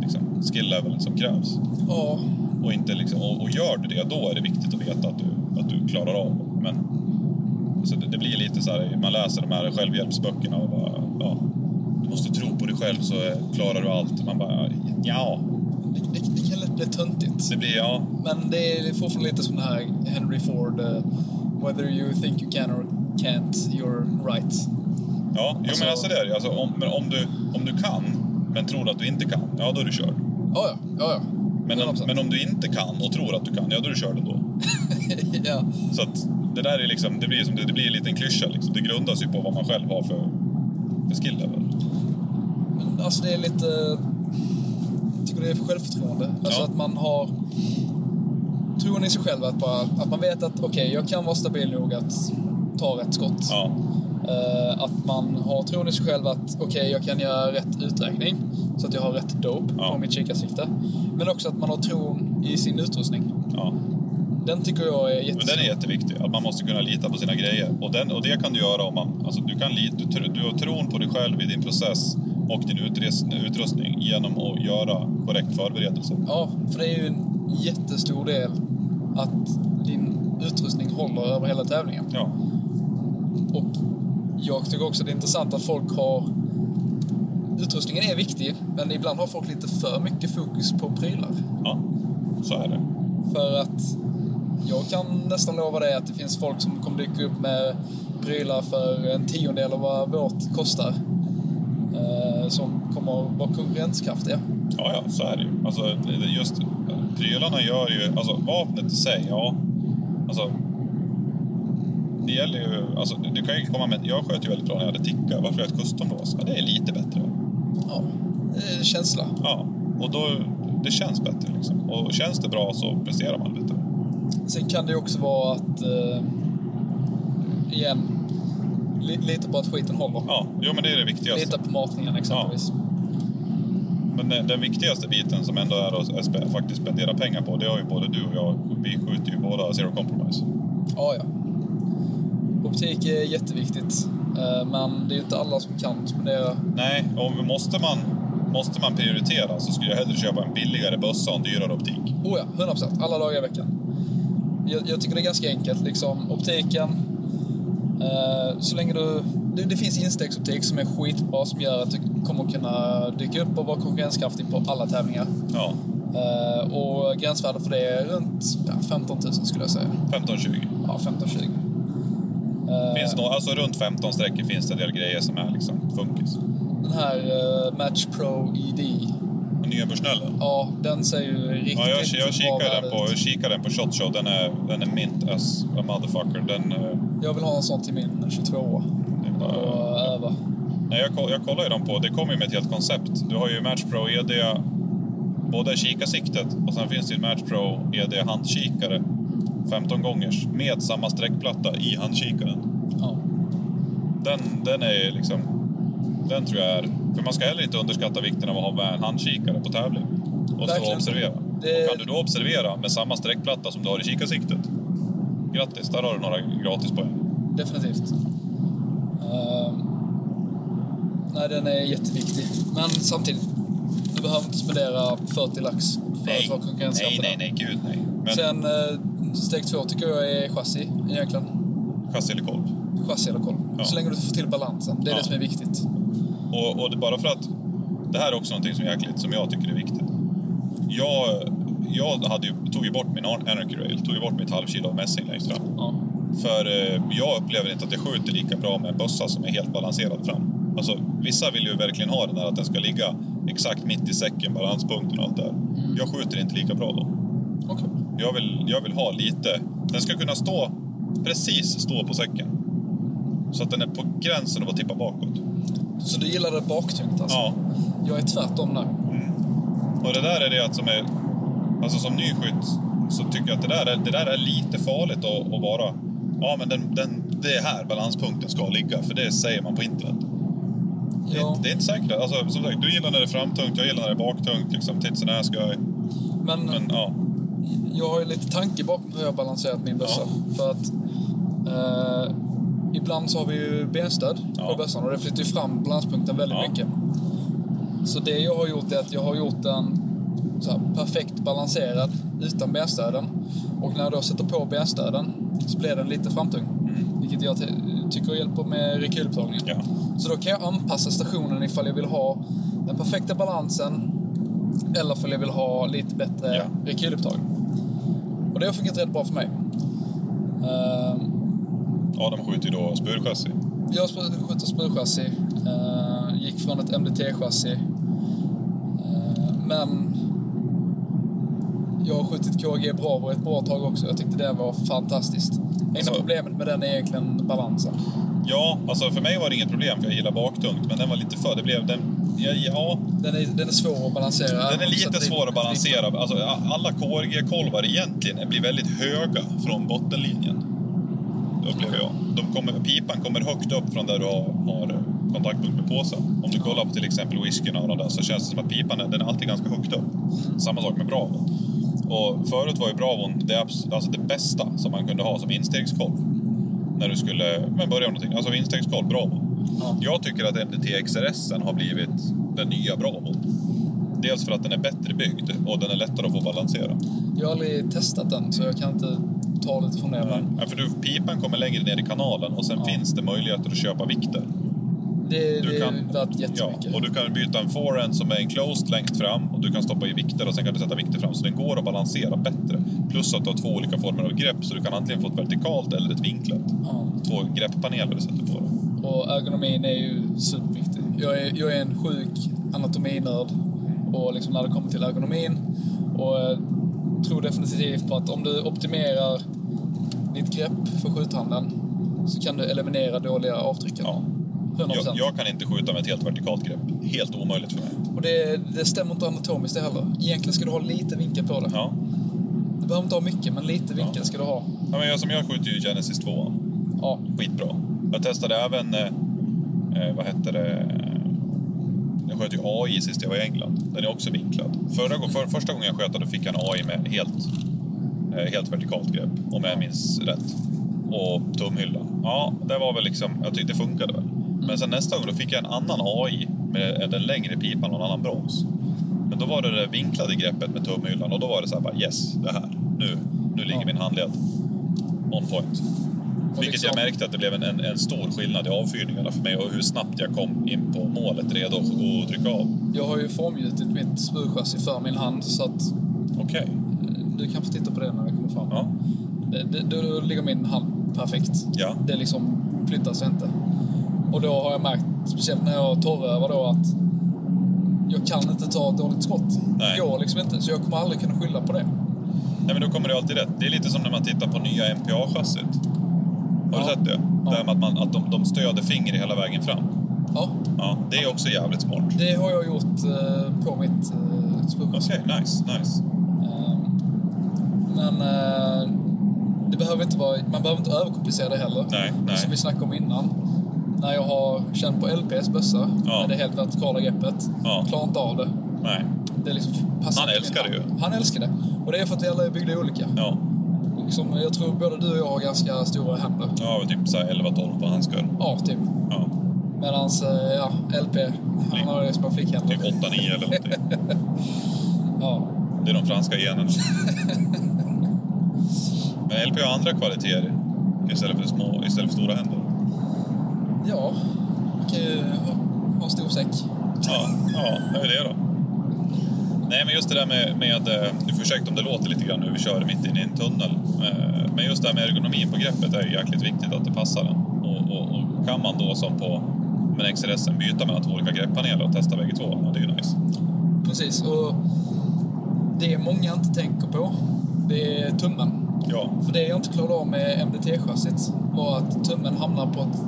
liksom, skill level som krävs. Ja, Och, inte liksom, och, och gör du det, då är det viktigt att veta att du, att du klarar av det. Men så det, det blir lite så här, man läser de här självhjälpsböckerna och bara, ja, du måste tro på dig själv så klarar du allt. Man bara, ja, Det, det, det kan lätt bli töntigt. det blir, ja, Men det är fortfarande lite som den här Henry Ford. eh, whether you think you can or can't, you're right. ja, jo Alltså- men alltså det är alltså, om, men om du, om du kan, men tror att du inte kan, ja då är du körd. Ja, ja. ja. Men om, 100%. men om du inte kan och tror att du kan, ja då är du körd ändå. ja. Så att det där är liksom, det blir, som, det, det blir en liten klyscha liksom. Det grundas ju på vad man själv har för, för skill level. Men alltså det är lite... Jag tycker det är självförtroende. Alltså Ja. att man har tron i sig själv. Att, bara, att man vet att okej, jag kan vara stabil nog att ta rätt skott. Ja, Eh, att man har tron i sig själv att okej, jag kan göra rätt uträkning så att jag har rätt dope Ja. på mitt kikarsikte. Men också att man har tron i sin utrustning. ja. Den tycker jag är Men jättestor. den är jätteviktig, att man måste kunna lita på sina grejer. Och, den, och det kan du göra om man... Alltså du, kan lita, du, du har tron på dig själv i din process och din utrustning genom att göra korrekt förberedelse. Ja, för det är ju en jättestor del att din utrustning håller över hela tävlingen. Ja, Och jag tycker också det är intressant att folk har... Utrustningen är viktig, men ibland har folk lite för mycket fokus på prylar. ja. så är det. För att jag kan nästan lova dig att det finns folk som kommer dyka upp med prylar för en tiondel av vad vårt kostar. Eh, som kommer vara konkurrenskraftiga. Ja, ja, så är det ju. Alltså, just prylarna gör ju... Alltså vapnet i sig, ja. Alltså, det gäller ju... Alltså, du kan ju komma med... Jag sköt ju väldigt bra när jag hade ticka. Varför jag ett custom-lås? Ja, det är lite bättre. Ja, det är känsla. Ja, och då... Det känns bättre liksom. Och känns det bra så presterar man bättre. Sen kan det ju också vara att, eh, igen, li, lita på att skiten håller. Ja, jo men det är det viktigaste. Lita på matningen exempelvis. Men den, den viktigaste biten som ändå är att sp- faktiskt spendera pengar på, det har ju både du och jag. Vi skjuter ju båda zero compromise. Ja, ja. Optik är jätteviktigt. Eh, men det är ju inte alla som kan spendera. Nej, och måste man, måste man prioritera så skulle jag hellre köpa en billigare bössa och en dyrare optik. Oh ja, 100%. Alla dagar i veckan. Jag, jag tycker det är ganska enkelt. Liksom, optiken. Eh, så länge du... Det, det finns instegsoptik som är skitbra som gör att du kommer kunna dyka upp och vara konkurrenskraftig på alla tävlingar. Ja, Eh, och gränsvärdet för det är runt ja, 15 000 skulle jag säga. 15-20. Ja, 15-20. Eh, Finns nå- alltså runt 15 sträckor finns det en del grejer som är liksom funkis. Den här eh, Match Pro ED, Och nya Bushnellen. ja den ser ju riktigt, Ja, jag, jag, kikar den på, ut. jag kikar den på Shot Show. Den är, den är mint as a motherfucker. Den, eh, Jag vill ha en sån till min 22 det är bara- och öva. Nej, jag, jag kollar ju dem på, det kommer ju med ett helt koncept. Du har ju Match Pro ED, både kikarsiktet och sen finns det ju Match Pro ED handkikare 15 gångers med samma streckplatta i handkikaren. Ja. Den, den är liksom, den tror jag är, för man ska heller inte underskatta vikten av att ha med en handkikare på tävling och stå och Verkligen. observera. Det- Och kan du då observera med samma streckplatta som du har i kikarsiktet, grattis, där har du några gratispoäng. Definitivt. Ehm, nej, den är jätteviktig. Men samtidigt, du behöver inte spendera 40 lax för att vara nej, konkurrenskraftig. nej, nej, gud nej. Men Sen eh, steg två tycker jag är chassi egentligen. chassi eller kolv? Chassi eller kolv. Ja. Så länge du får till balansen. Det är Ja. det som är viktigt. Och, och det, bara för att det här är också någonting som är jäkligt, som jag tycker är viktigt. Jag, jag hade ju, tog ju bort min Anarchy Rail, tog ju bort mitt halvkilo av mässing längst fram. Ja. För eh, jag upplever inte att jag skjuter lika bra med en bössa som är helt balanserad fram. Alltså, vissa vill ju verkligen ha den där att den ska ligga exakt mitt i säcken, balanspunkten och allt det där. Jag skjuter inte lika bra då. Okej. Jag vill, jag vill ha lite... Den ska kunna stå, precis stå på säcken. Så att den är på gränsen av att tippa bakåt. Så du gillar det baktungt alltså? Ja. Jag är tvärtom där. Och det där är det att som är... Alltså som nyskytt så tycker jag att det där är, det där är lite farligt att, att vara... Ja, men den, den, det är här balanspunkten ska ligga, för det säger man på internet. Det, Ja. inte- det är inte säkert. Alltså, som sagt, du gillar när det är framtungt, jag gillar när det är baktungt. Liksom, tits and ass guy. Men, Men ja, jag har ju lite tanke bakom hur jag har balanserat min bössa. För att eh, ibland så har vi ju benstöd Ja. på bössan och det flyttar ju fram balanspunkten väldigt Ja. mycket. Så det jag har gjort är att jag har gjort den så här, perfekt balanserad utan benstöden. Och när jag då sätter på benstöden så blir den lite framtung. Mm. Vilket jag ty- tycker hjälper med rekylupptagningen. Ja. Så då kan jag anpassa stationen ifall jag vill ha den perfekta balansen eller ifall jag vill ha lite bättre Ja. rekylupptagning. Och det har fungerat rätt bra för mig. Ehm, Adam skjuter ju då spurchassi. Jag skjuter spurchassi. Uh, gick från ett MDT-chassi. Eh, men jag har skjutit KG Bravo ett bra tag också. Jag tyckte det var fantastiskt. Enda Så- problemet med den är egentligen balansen. Ja, alltså för mig var det inget problem för jag gillar baktungt, men den var lite för... Det blev... Den, ja, ja, Den är, den är svår att balansera. den är lite det- svår att balansera. Alltså, alla KRG-kolvar egentligen blir väldigt höga från bottenlinjen. Upplever jag. De kommer, pipan kommer högt upp från där du har, har kontaktpunkt med påsen. Om du kollar på till exempel whiskyn och de där så känns det som att pipan är, den är alltid ganska högt upp. Samma sak med Bravon. Och förut var ju Bravon det, alltså det bästa som man kunde ha som instegskolv. När du skulle men börja med någonting. Alltså instegskolv, Bravo. Ja. Jag tycker att MDT XRS har blivit den nya Bravon. Dels för att den är bättre byggd och den är lättare att få balansera. Jag har aldrig testat den, så jag kan inte ta lite från det. Men Ja, för du, pipan kommer längre ner i kanalen och sen Ja. finns det möjligheter att köpa vikter. det, Du det kan- är värt jättemycket. Ja, och du kan byta en forehand som är enclosed längst fram och du kan stoppa i vikter och sen kan du sätta vikter fram. Så den går att balansera bättre. Plus att du har två olika former av grepp så du kan antingen få ett vertikalt eller ett vinklat. Ja. Två grepppaneler du sätter på det. Och ergonomin är ju superviktig. Jag är, jag är en sjuk anatominörd och liksom när det kommer till ergonomin och eh, tror definitivt på att om du optimerar ditt grepp för skjuthanden så kan du eliminera dåliga avtryckare. Ja. 100%. Jag, jag kan inte skjuta med ett helt vertikalt grepp. Helt omöjligt för mig. Och det, det stämmer inte anatomiskt det heller. Egentligen ska du ha lite vinkel på det. Ja. Du behöver inte ha mycket, men lite vinkel Ja. ska du ha. Ja, men jag, som jag skjuter ju Genesis 2. Ja, Skitbra. Jag testade även, eh, eh, vad hette det, jag sköt ju AI sist jag var i England. Den är också vinklad. Förra, för, första gången jag sköt då fick jag en AI med helt, eh, helt vertikalt grepp, om jag minns rätt. Och tumhylla. Ja, det var väl liksom, jag tyckte det funkade väl. Men sen nästa gång då fick jag en annan AI med den längre pipan och en annan broms. Men då var det det vinklade greppet med tumhyllan och då var det så här bara yes, det här. Nu, nu ligger min handled on point. Vilket liksom- jag märkte att det blev en, en, en stor skillnad i avfyrningarna för mig och hur snabbt jag kom in på målet redo att trycka av. jag har ju formgjutit mitt spurchassi för min hand så att Okej. eh, du kan få titta på det när det kommer fram. Ja. Då ligger min hand perfekt. Ja. Det liksom flyttar sig inte. Och då har jag märkt, speciellt när jag torrövar då, att jag kan inte ta ett dåligt skott. Nej. Det går liksom inte, så jag kommer aldrig kunna skylla på det. Nej men då kommer det alltid rätt. Det är lite som när man tittar på nya MPA-chassit. Har du sett det? Ja. Det här med att, man, att de, de stöder finger hela vägen fram. Ja, Ja, det är också jävligt smart. det har jag gjort eh, på mitt eh, spurchassi. Okej, nice, nice. Eh, men eh, det behöver inte vara, man behöver inte överkomplicera det heller. Nej, nej. Som vi snackade om innan. När jag har känt på LPs bössa, Ja. med det helt vertikala greppet, Ja. klarar inte av det. Nej. Det är liksom passar Han älskar det hand. Han älskar det. Och det är för att vi alla är byggda olika. Ja. Liksom, jag tror både du och jag har ganska stora händer. Ja, typ så här 11-12 på handskar. Ja, typ. Ja. Medans, eh, ja, LP, han har ju små flickhänder. Typ 8-9 eller någonting. Ja. Det är de franska generna. Men LP har andra kvaliteter istället för, små, istället för stora händer. Ja, man kan ju ha, ha stor säck. Ja, ja, det är det då. Nej, men just det där med, med eh, du får ursäkta om det låter lite grann nu, vi kör mitt inne i en tunnel. Eh, Men just det här med ergonomin på greppet är ju jäkligt viktigt att det passar den. Och, och, och kan man då som på med XRS byta mellan två olika grepppaneler och testa bägge två, ja, det är ju nice. Precis, och det många inte tänker på, det är tummen. Ja, För det jag inte klarade av med MDT-chassit var att tummen hamnar på ett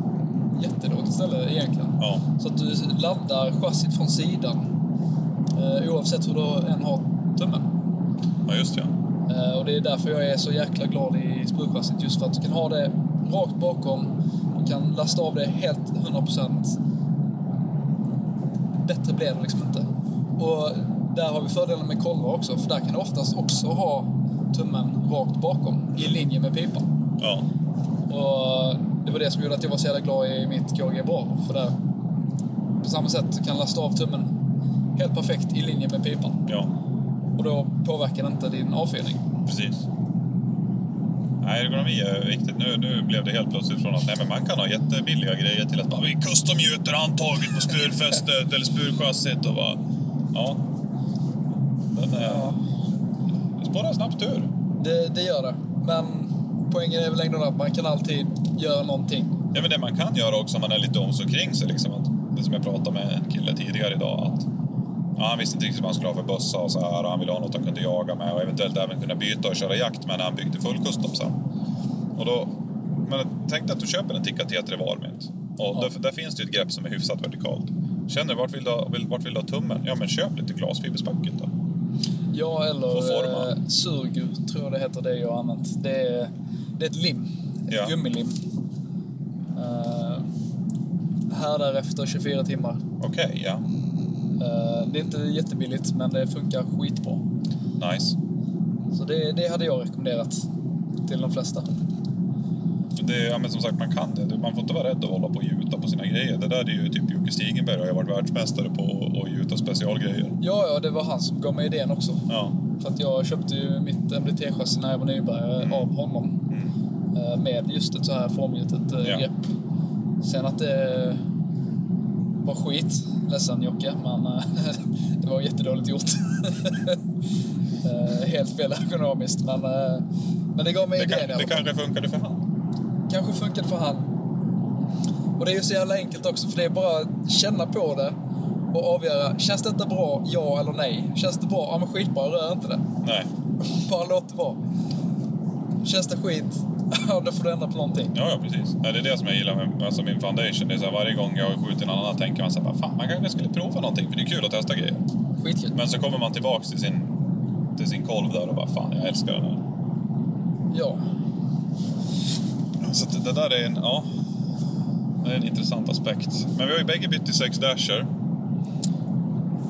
jättedåligt ställe egentligen. ja, Så att du laddar chassit från sidan eh, oavsett hur du än har tummen. ja just ja. Eh, och det är därför jag är så jäkla glad i sprutchassit. Just för att du kan ha det rakt bakom. Du kan lasta av det helt 100%. Bättre blir det liksom inte. Och där har vi fördelen med kolvar också. För där kan du oftast också ha tummen rakt bakom i linje med pipan. Ja, Och det var det som gjorde att jag var så jävla glad i mitt KG Bravo. För där, på samma sätt, du kan lasta av tummen helt perfekt i linje med pipan. ja, Och då påverkar det inte din avfyrning. precis. Nej, ergonomi är viktigt. Nu, nu blev det helt plötsligt från att nej, men man kan ha jättebilliga grejer till att bara, vi custom-gjuter handtaget på spurfästet eller spurchassit och bara... Ja. Den är... Ja. Det spårar snabbt ur. Det, det gör det. Men poängen är väl ändå att man kan alltid göra någonting. Ja, men det man kan göra också om man är lite om sig kring sig, liksom, att, det som jag pratade med en kille tidigare idag, att ja, han visste inte riktigt vad han skulle ha för bössa och så här, och han ville ha något han kunde jaga med och eventuellt även kunna byta och köra jakt med när han byggde full custom sen. Och då, men tänk dig att du köper en Tikka T3 Varmint och Ja. där, där finns det ju ett grepp som är hyfsat vertikalt. Känner du vart vill du ha, vart vill du ha tummen? Ja, men köp lite glasfiberspacket då. Ja, eller eh, surgu, tror jag det heter, det jag har använt. Det är, det är ett lim, ett Ja. gummilim. Uh, här därefter 24 timmar. Okej, ja. Eh, det är inte jättebilligt, men det funkar skitbra. Nice. Så det, det hade jag rekommenderat till de flesta. Det, ja, men som sagt, man kan det. Man får inte vara rädd att hålla på och gjuta på sina grejer. Det där är ju typ Jocke Stigenberg har ju varit världsmästare på att- gjuta specialgrejer. Ja, ja, det var han som gav mig idén också. Ja. För att jag köpte ju mitt MDT-chassi när jag var nybörjare Mm. av honom. Eh, Med just ett så här formgjutet eh, Ja. grepp. Sen att det var skit, ledsen Jocke, men eh, det var jättedåligt gjort. Eh, Helt fel ergonomiskt, men, eh, men det gav mig Det, idén kan, i alla det fall. kanske funkade för han. kanske funkade för han. Och det är ju så jävla enkelt också, för det är bara att känna på det och avgöra, känns detta bra, ja eller nej? Känns det bra, ja men skitbra, rör inte det. Nej. Bara låt det vara. Känns det skit, ja då får du ändra på någonting. Ja, ja, precis. Nej, det är det som jag gillar med alltså min foundation. Det är så här, varje gång jag skjuter någon annan tänker man så här, fan man kanske skulle prova någonting för det är kul att testa grejer. Skitkul. Men så kommer man tillbaks till sin, till sin kolv där och bara, fan jag älskar den här. Ja. Så det där är en, ja, det är en intressant aspekt. Men vi har ju bägge bytt till 6 dasher.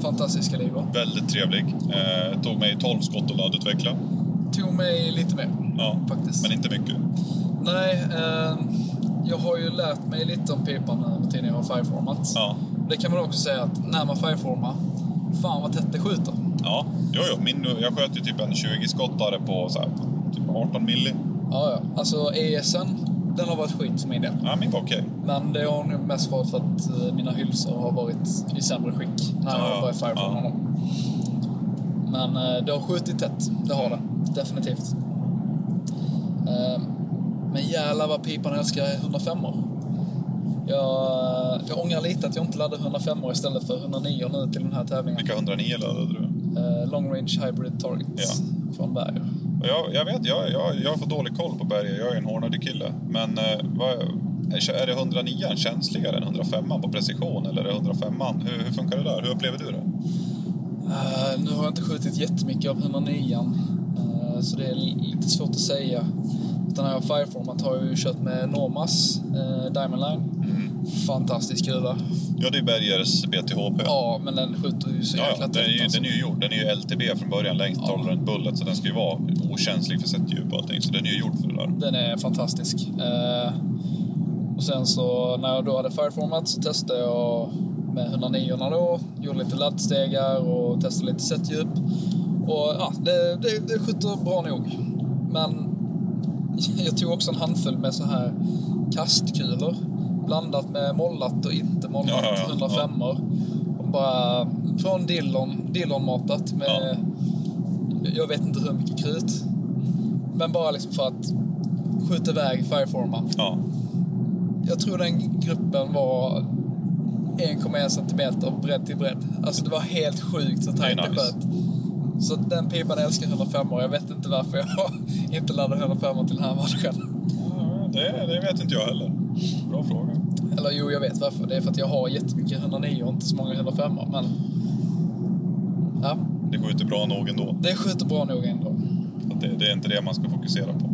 Fantastisk kaliber. Väldigt trevlig. Eh, tog mig 12 skott att laddutveckla. Tog mig lite mer, Ja, faktiskt. men inte mycket. Nej, eh, jag har ju lärt mig lite om pipan nu tiden jag har fireformat. Ja, Det kan man också säga att när man fireformar, fan vad tätt det skjuter. ja. Jo, jo. Min, jag sköt ju typ en 20-skottare på så här, typ 18 milli. Ja, ja. Alltså ESen, den har varit skit för min del. Ja, min var okej. Men det har nog mest varit för att eh, mina hylsor har varit i sämre skick när jag Ja, har ja. börjat fireforma Ja. dem. Men eh, det har skjutit tätt, det har det. Definitivt. Eh, Men jävlar vad pipan älskar 105 jag, jag ångrar lite att jag inte laddade 105 istället för 109 nu till den här tävlingen. Vilka 109 laddade du? Eh, long range hybrid target Ja. från Berger. Jag, jag vet, jag, jag, jag får dålig koll på berget. Jag är en hårdare kille. Men eh, vad, är det 109 känsligare än 105 på precision? Eller är det 105 hur, hur funkar det där? Hur upplever du det? Eh, nu har jag inte skjutit jättemycket av 109 uh, så det är lite svårt att säga. Jag har fireformat har jag ju kört med Normas uh, Diamond Line. Fantastisk kula. Ja, det är Bergers BTHP. Ja, men den skjuter ju så Ja, jäkla ja, den, är ju, tätt. Alltså. den är ju gjord. Den är ju LTB från början, längst Ja. tolerant bullet. Så den ska ju vara okänslig för sättdjup och allting. Så den är ju gjord för det där. Den är fantastisk. Eh, och sen så när jag då hade fireformat så testade jag med 109 då. Gjorde lite laddstegar och testade lite sättdjup. Och ja, det, det, det skjuter bra nog. Men jag tog också en handfull med så här kastkulor. Blandat med mollat och inte mollat Ja, ja, ja. 105 Och bara från Dillon, Dillon-matat med, jag vet inte hur mycket krut. Men bara liksom för att skjuta iväg fireforma. Ja, Jag tror den gruppen var 1,1 centimeter bredd till bredd. Alltså det var helt sjukt så tajt det nice. Så den pipan älskar 105 Jag vet inte varför jag inte laddade 105 till den här matchen. Ja, det, det vet inte jag heller. Bra fråga. Eller jo, jag vet varför. Det är för att jag har jättemycket 109 och inte så många 105 Men ja, Det skjuter bra nog ändå. det skjuter bra nog ändå. Det, det är inte det man ska fokusera på.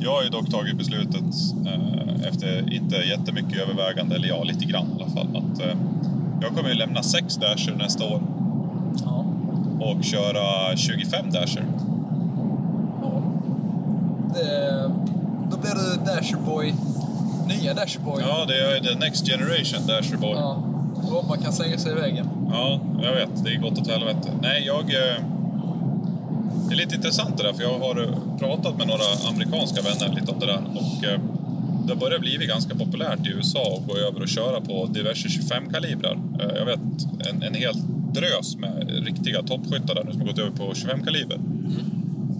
Jag har ju dock tagit beslutet eh, efter inte jättemycket övervägande, eller ja, lite grann i alla fall, att eh, jag kommer ju lämna 6 dasher nästa år. Och köra 25 dasher. ja. Det, då blir du Dasherboy. Nya Dasherboy. Ja, det är the next generation dasher boy. Ja. Robban kan slänga sig i väggen. Ja, jag vet. Det är gott åt helvete. Nej, jag... Eh, Det är lite intressant det där, för jag har pratat med några amerikanska vänner lite om det där. Och eh, det har börjat bli ganska populärt i USA att gå över och köra på diverse 25-kalibrar. Eh, jag vet en, en hel drös med riktiga toppskyttar där nu som har gått över på 25-kaliber.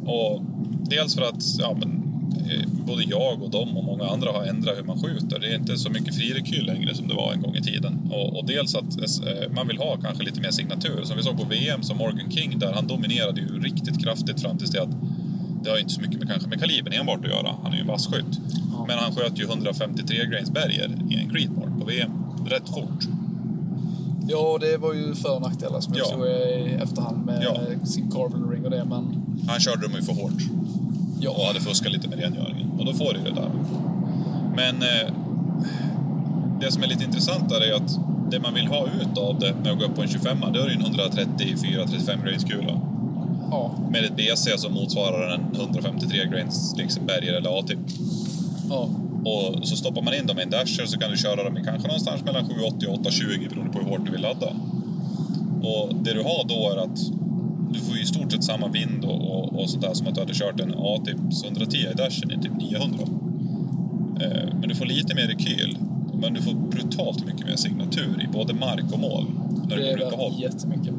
Och dels för att ja, men, eh, både jag och de och många andra har ändrat hur man skjuter. Det är inte så mycket fri rekyl längre som det var en gång i tiden. Och, och dels att eh, man vill ha kanske lite mer signatur. Som vi såg på VM som Morgan King där, han dominerade ju riktigt kraftigt fram tills det att det har inte så mycket med, kanske med kalibern enbart att göra. Han är ju en vass skytt. Men han sköt ju 153 grains berger i en Creedmoor på VM. Rätt fort. Ja, det var ju för nackdelar som jag Ja. i efterhand med Ja. sin carbon ring och det, men Han körde dem ju för hårt. ja. och hade fuskat lite med rengöringen. Och då får du det där. Men eh, det som är lite intressant där är att det man vill ha ut av det med att gå upp på en 25 det är ju en 134-35 grains kula. ja. Med ett BC som motsvarar en 153 grains liksom berger eller A-tip. ja. Och så stoppar man in dem i en dasher så kan du köra dem i kanske någonstans mellan 780 och 820 beroende på hur hårt du vill ladda. Och det du har då är att du får i stort sett samma vind och, och, och sånt där som att du hade kört en A-tips 110 i dashen i typ 900. Eh, men du får lite mer rekyl. Men du får brutalt mycket mer signatur i både mark och mål. När Det är rycka håll. värt jättemycket.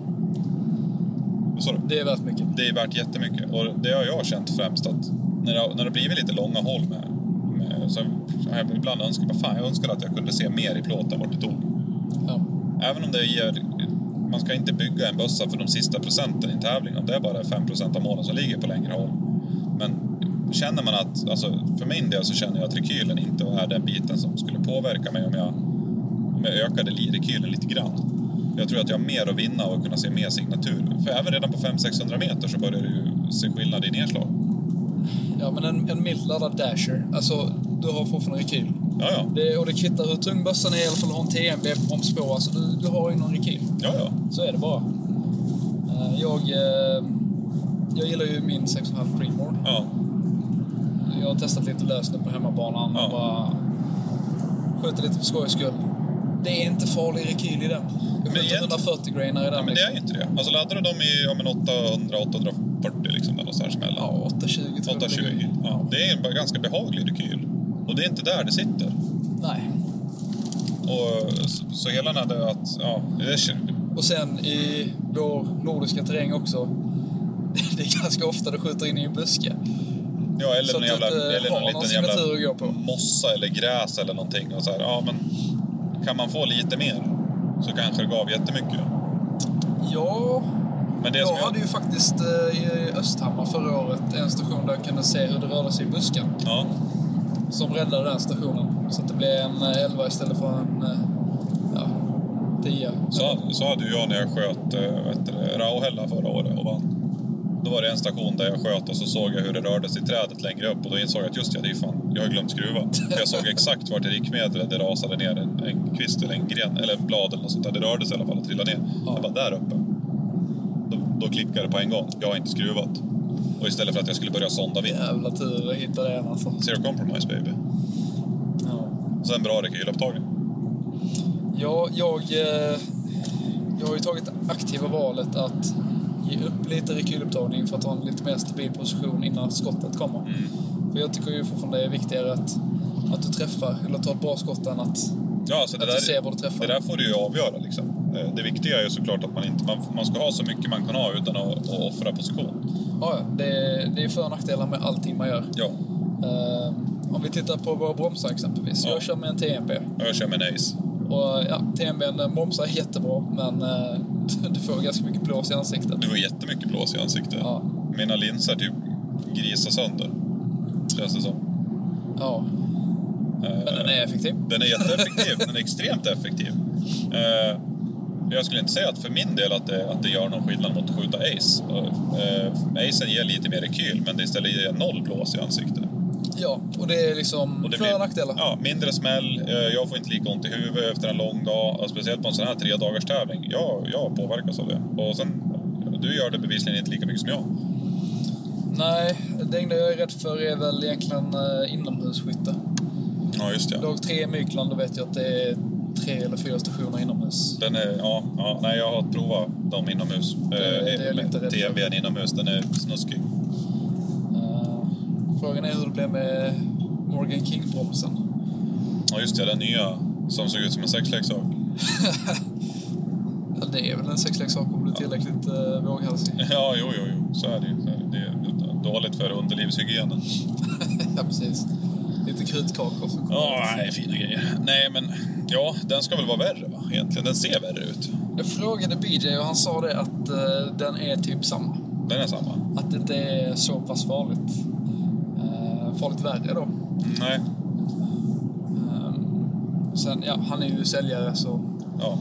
Du? Det är värt mycket. det är värt jättemycket. Och det har jag känt främst att när det, när det har blivit lite långa håll med, med så har jag ibland önskat, vad fan, jag önskar att jag kunde se mer i plåten vart det tog. Ja. Även om det ger, man ska inte bygga en bössa för de sista procenten i en tävling, om det är bara 5% av målen som ligger på längre håll. Men känner man att, alltså för min del så känner jag att rekylen inte är den biten som skulle påverka mig om jag, om jag ökade rekylen lite grann. Jag tror att jag har mer att vinna att kunna se mer signatur. För även redan på 500-600 meter så börjar du se skillnad i nedslag. Ja, men en, en mildladdad dasher. Alltså, du har fortfarande rekyl. Ja, ja. Det, och det kvittar hur tung bössan är, eller om du har en TMB bromsspår. Alltså, du, du har ju någon rekyl. Ja, ja. Så är det bara. Eh, jag, eh, jag gillar ju min 6,5 Creedmoor. Ja. Jag har testat lite löst nu på hemmabanan. Ja. Bara skjuter lite för skojs skull. Det är inte farlig rekyl i den. Jag skjuter 140 grainar i den. Ja, men det är liksom. inte det. Alltså laddar du dem i ja, 800, 800 40, liksom, eller någonstans där. Ja, 820 820, ja. Det är en ganska behaglig rekyl. Och det är inte där det sitter. Nej. Och, så, så hela den här att, ja, Och sen i vår nordiska terräng också. Det är ganska ofta du skjuter in i en buske. Ja, eller så någon, jävla, eller någon liten jävla mossa eller gräs eller någonting. Och så här, ja, men kan man få lite mer så kanske det gav jättemycket. Ja, men det jag som jag, hade ju faktiskt eh, i Östhammar förra året en station där jag kunde se hur det rörde sig i busken. ja, Som räddade den stationen. Så att det blev en eh, 11 istället för en eh, ja, 10. så, så hade jag när jag sköt äh, det, Rauhälla förra året och vann. Då var det en station där jag sköt och så såg jag hur det rörde sig i trädet längre upp och då insåg jag att just ja, det är fan, jag har glömt skruva. Jag såg exakt vart i riktmedlet det rasade ner en, en kvist eller en gren eller en blad eller något sånt där. Det rörde sig i alla fall och trillade ner. Ja. Jag bara, där uppe. Då, klickade det på en gång. Jag har inte skruvat. Och istället för att jag skulle börja sonda vind. Jävla tur att hitta den alltså. Zero compromise baby. Ja. Och sen bra rekylupptagning. Ja, jag, eh, jag har ju tagit aktiva valet att ge upp lite rekylupptagning för att ha en lite mer stabil position innan skottet kommer. Mm. För jag tycker ju fortfarande det är viktigare att, att du träffar, eller tar ett bra skott än att, Ja, alltså det, att där, ser vad du träffar. det där får du ju avgöra. Liksom. Eh, Det viktiga är ju såklart att man inte man, man ska ha så mycket man kan ha utan att, att offra position. Ja, det, är- det är för och nackdelar med allting man gör. Ja, Eh, om vi tittar på våra bromsar exempelvis. Ja. Jag kör med en TMP. jag kör med en Ace. Och ja, den bromsar jättebra, men eh, du får ganska mycket blås i ansiktet. Du får jättemycket blås i ansiktet. Ja. Mina linser typ grisar sönder. Känns det som. Ja, men den är effektiv. Den är jätteeffektiv. Den är extremt effektiv. Eh, jag skulle inte säga att för min del att det, att det gör någon skillnad mot att skjuta Ace. Uh, Acen ger lite mer rekyl, men det istället ger noll blås i ansiktet. Ja, och det är liksom Och det för och nackdelar. Ja, mindre smäll, eh, jag får inte lika ont i huvudet efter en lång dag. Och speciellt på en sån här tre dagars tävling. Jag, jag påverkas av det. Och sen, du gör det bevisligen inte lika mycket som jag. Nej, det enda jag är rädd för är väl egentligen inomhusskytte. Ja, just det. Dag tre i Mykland, då vet jag att det är tre eller fyra stationer inomhus. Den är, ja, ja, nej jag har provat dem inomhus. Det- det är jag lite rädd för. TMVn inomhus, den är snuskig. Eh, frågan är hur det blev med Morgan King-bromsen. Ja just det, den nya som såg ut som en sexleksak. Ja, det är väl en sexleksak om du är tillräckligt uh, våghalsig. Ja, jo, jo, jo, så är det ju. Det är dåligt för underlivshygienen. ja, precis. Lite krutkakor. Ja, det. nej, fina grejer. Nej, men ja, den ska väl vara värre va? Egentligen, den ser värre ut. Jag frågade BJ och han sa det att eh, den är typ samma. Den är samma. Att det inte är så pass farligt. Uh, farligt värre då. Nej, Ehm, sen, ja, han är ju säljare så ja.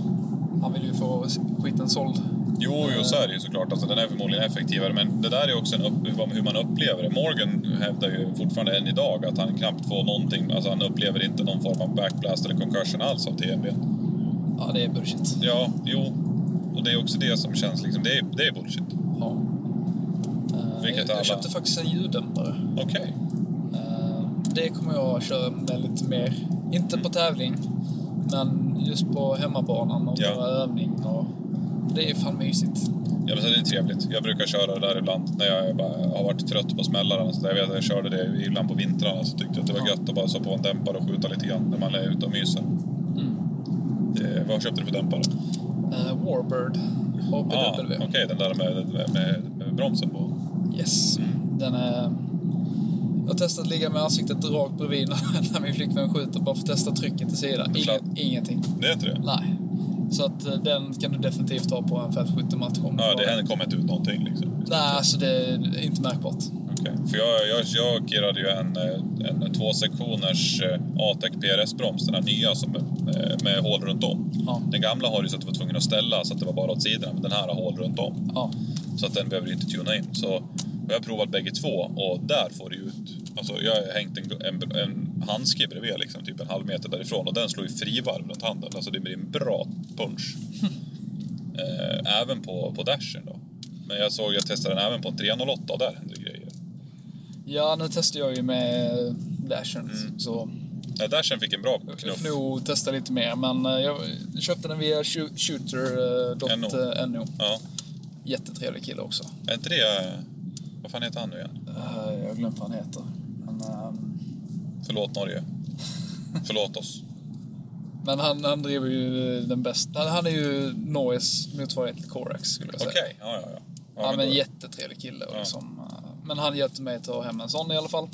han vill ju få skiten såld. Jo, jo, så är det ju såklart. Alltså, den är förmodligen effektivare, men det där är också en upp, hur man upplever det. Morgan hävdar ju fortfarande än idag att han knappt får någonting, alltså han upplever inte någon form av backblast eller concussion alls av TMB. Ja, det är bullshit. Ja, jo. Och det är också det som känns liksom, det är, det är bullshit. Ja. Eh, Vilket jag, alla- jag köpte faktiskt en ljuddämpare. Okej. Eh, det kommer jag köra med lite mer. Inte på tävling, men just på hemmabanan och Ja. övning. Och det är fan mysigt. Ja, men så det är trevligt. Jag brukar köra det där ibland när jag bara har varit trött på smällaren. Så jag vet att jag körde det ibland på vintrarna så tyckte jag att det var gött att bara så på en dämpare och skjuta lite grann när man är ute och myser. Mm. Det, vad köpte du för dämpare? Eh, Warbird Ah, HPW. Okej, den där med, med, med bromsen på. Yes. Den är... Jag har testat att ligga med ansiktet rakt bredvid när- min flickvän skjuter bara för att testa trycket till sidan. Ingen, ingenting. Det är inte det? Nej. Så att eh, den kan du definitivt ha på en fältskyttematch. om du Ja, det har kommit ut någonting liksom. Nej, alltså det är inte märkbart. Okej. För jag, jag, jag kirrade ju en, eh, en tvåsektioners eh, ATEC PRS-broms, den här nya som är, med hål runt om. Ja. Den gamla har ju så att du var tvungen att ställa så att det var bara åt sidorna, men den här har hål runt om. Ja. Så att den behöver inte tuna in. Så jag har provat bägge två och där får du ut... Alltså jag har hängt en, en, en handske bredvid, liksom, typ en halv meter därifrån och den slår ju frivarv runt handen. Alltså det blir en bra punch. eh, även på, på dashen då. Men jag såg, jag testade den även på en 308 och där hände grejer. ja, nu testar jag ju med Dashen. Mm. Så Ja, dashen fick en bra jag knuff. får nog testa lite mer. Men eh, jag köpte den via NO. shooter.no. Ja. Jättetrevlig kille också. Är inte det... Vad fan heter han nu igen? Eh, Jag har glömt vad han heter. Men, ehm, Förlåt Norge. Förlåt oss. men han, han driver ju den bästa. Han, han är ju Norges motsvarighet till Corax skulle jag Okej, säga. ja, ja, ja. Ja, men men då- jättetrevlig kille. och Ja. Liksom, eh, men han hjälpte mig att ta hem en sån i alla fall.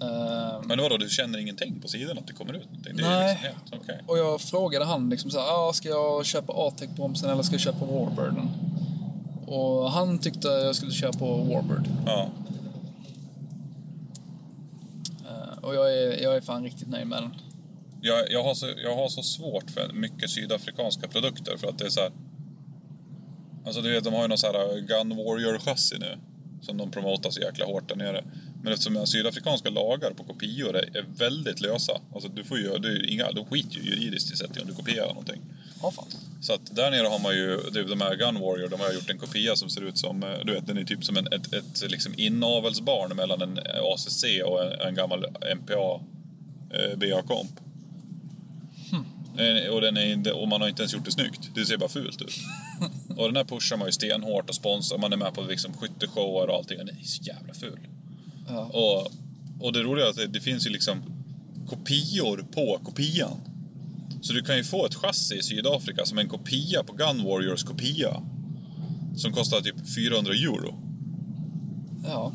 Ehm, Men vadå, du känner ingenting på sidan att det kommer ut? Det är Nej. liksom okej. Och jag frågade han liksom så här, ah, ska jag köpa A-Tech-bromsen eller ska jag köpa Warbirden? Och han tyckte jag skulle köra på Warbird. Ja. Eh, och jag är, jag är fan riktigt nöjd med den. Jag, jag, har så, jag har så svårt för mycket sydafrikanska produkter för att det är så här... Alltså du vet, de har ju någon så här Gun Warrior-chassi nu. Som de promotar så jäkla hårt där nere. Men eftersom sydafrikanska lagar på kopior är, väldigt lösa. Alltså du får ju, ju inga, de skiter ju juridiskt i sättet om du kopierar någonting. Ja, fan. Så att där nere har man ju, typ de här Gun Warrior, de har gjort en kopia som ser ut som, eh, du vet, den är typ som en, ett, ett liksom inavelsbarn mellan en ACC och en, en gammal MPA eh, BA-komp. Eh, Och, den är inte, och man har inte ens gjort det snyggt, det ser bara fult ut. och den här pushar man ju stenhårt och sponsrar, man är med på liksom skytteshower och allting, den är så jävla ful. Ja. Och, och det roliga är att det, det finns ju liksom kopior på kopian. Så du kan ju få ett chassi i Sydafrika som en kopia på Gun Warriors kopia. Som kostar typ 400 euro. ja.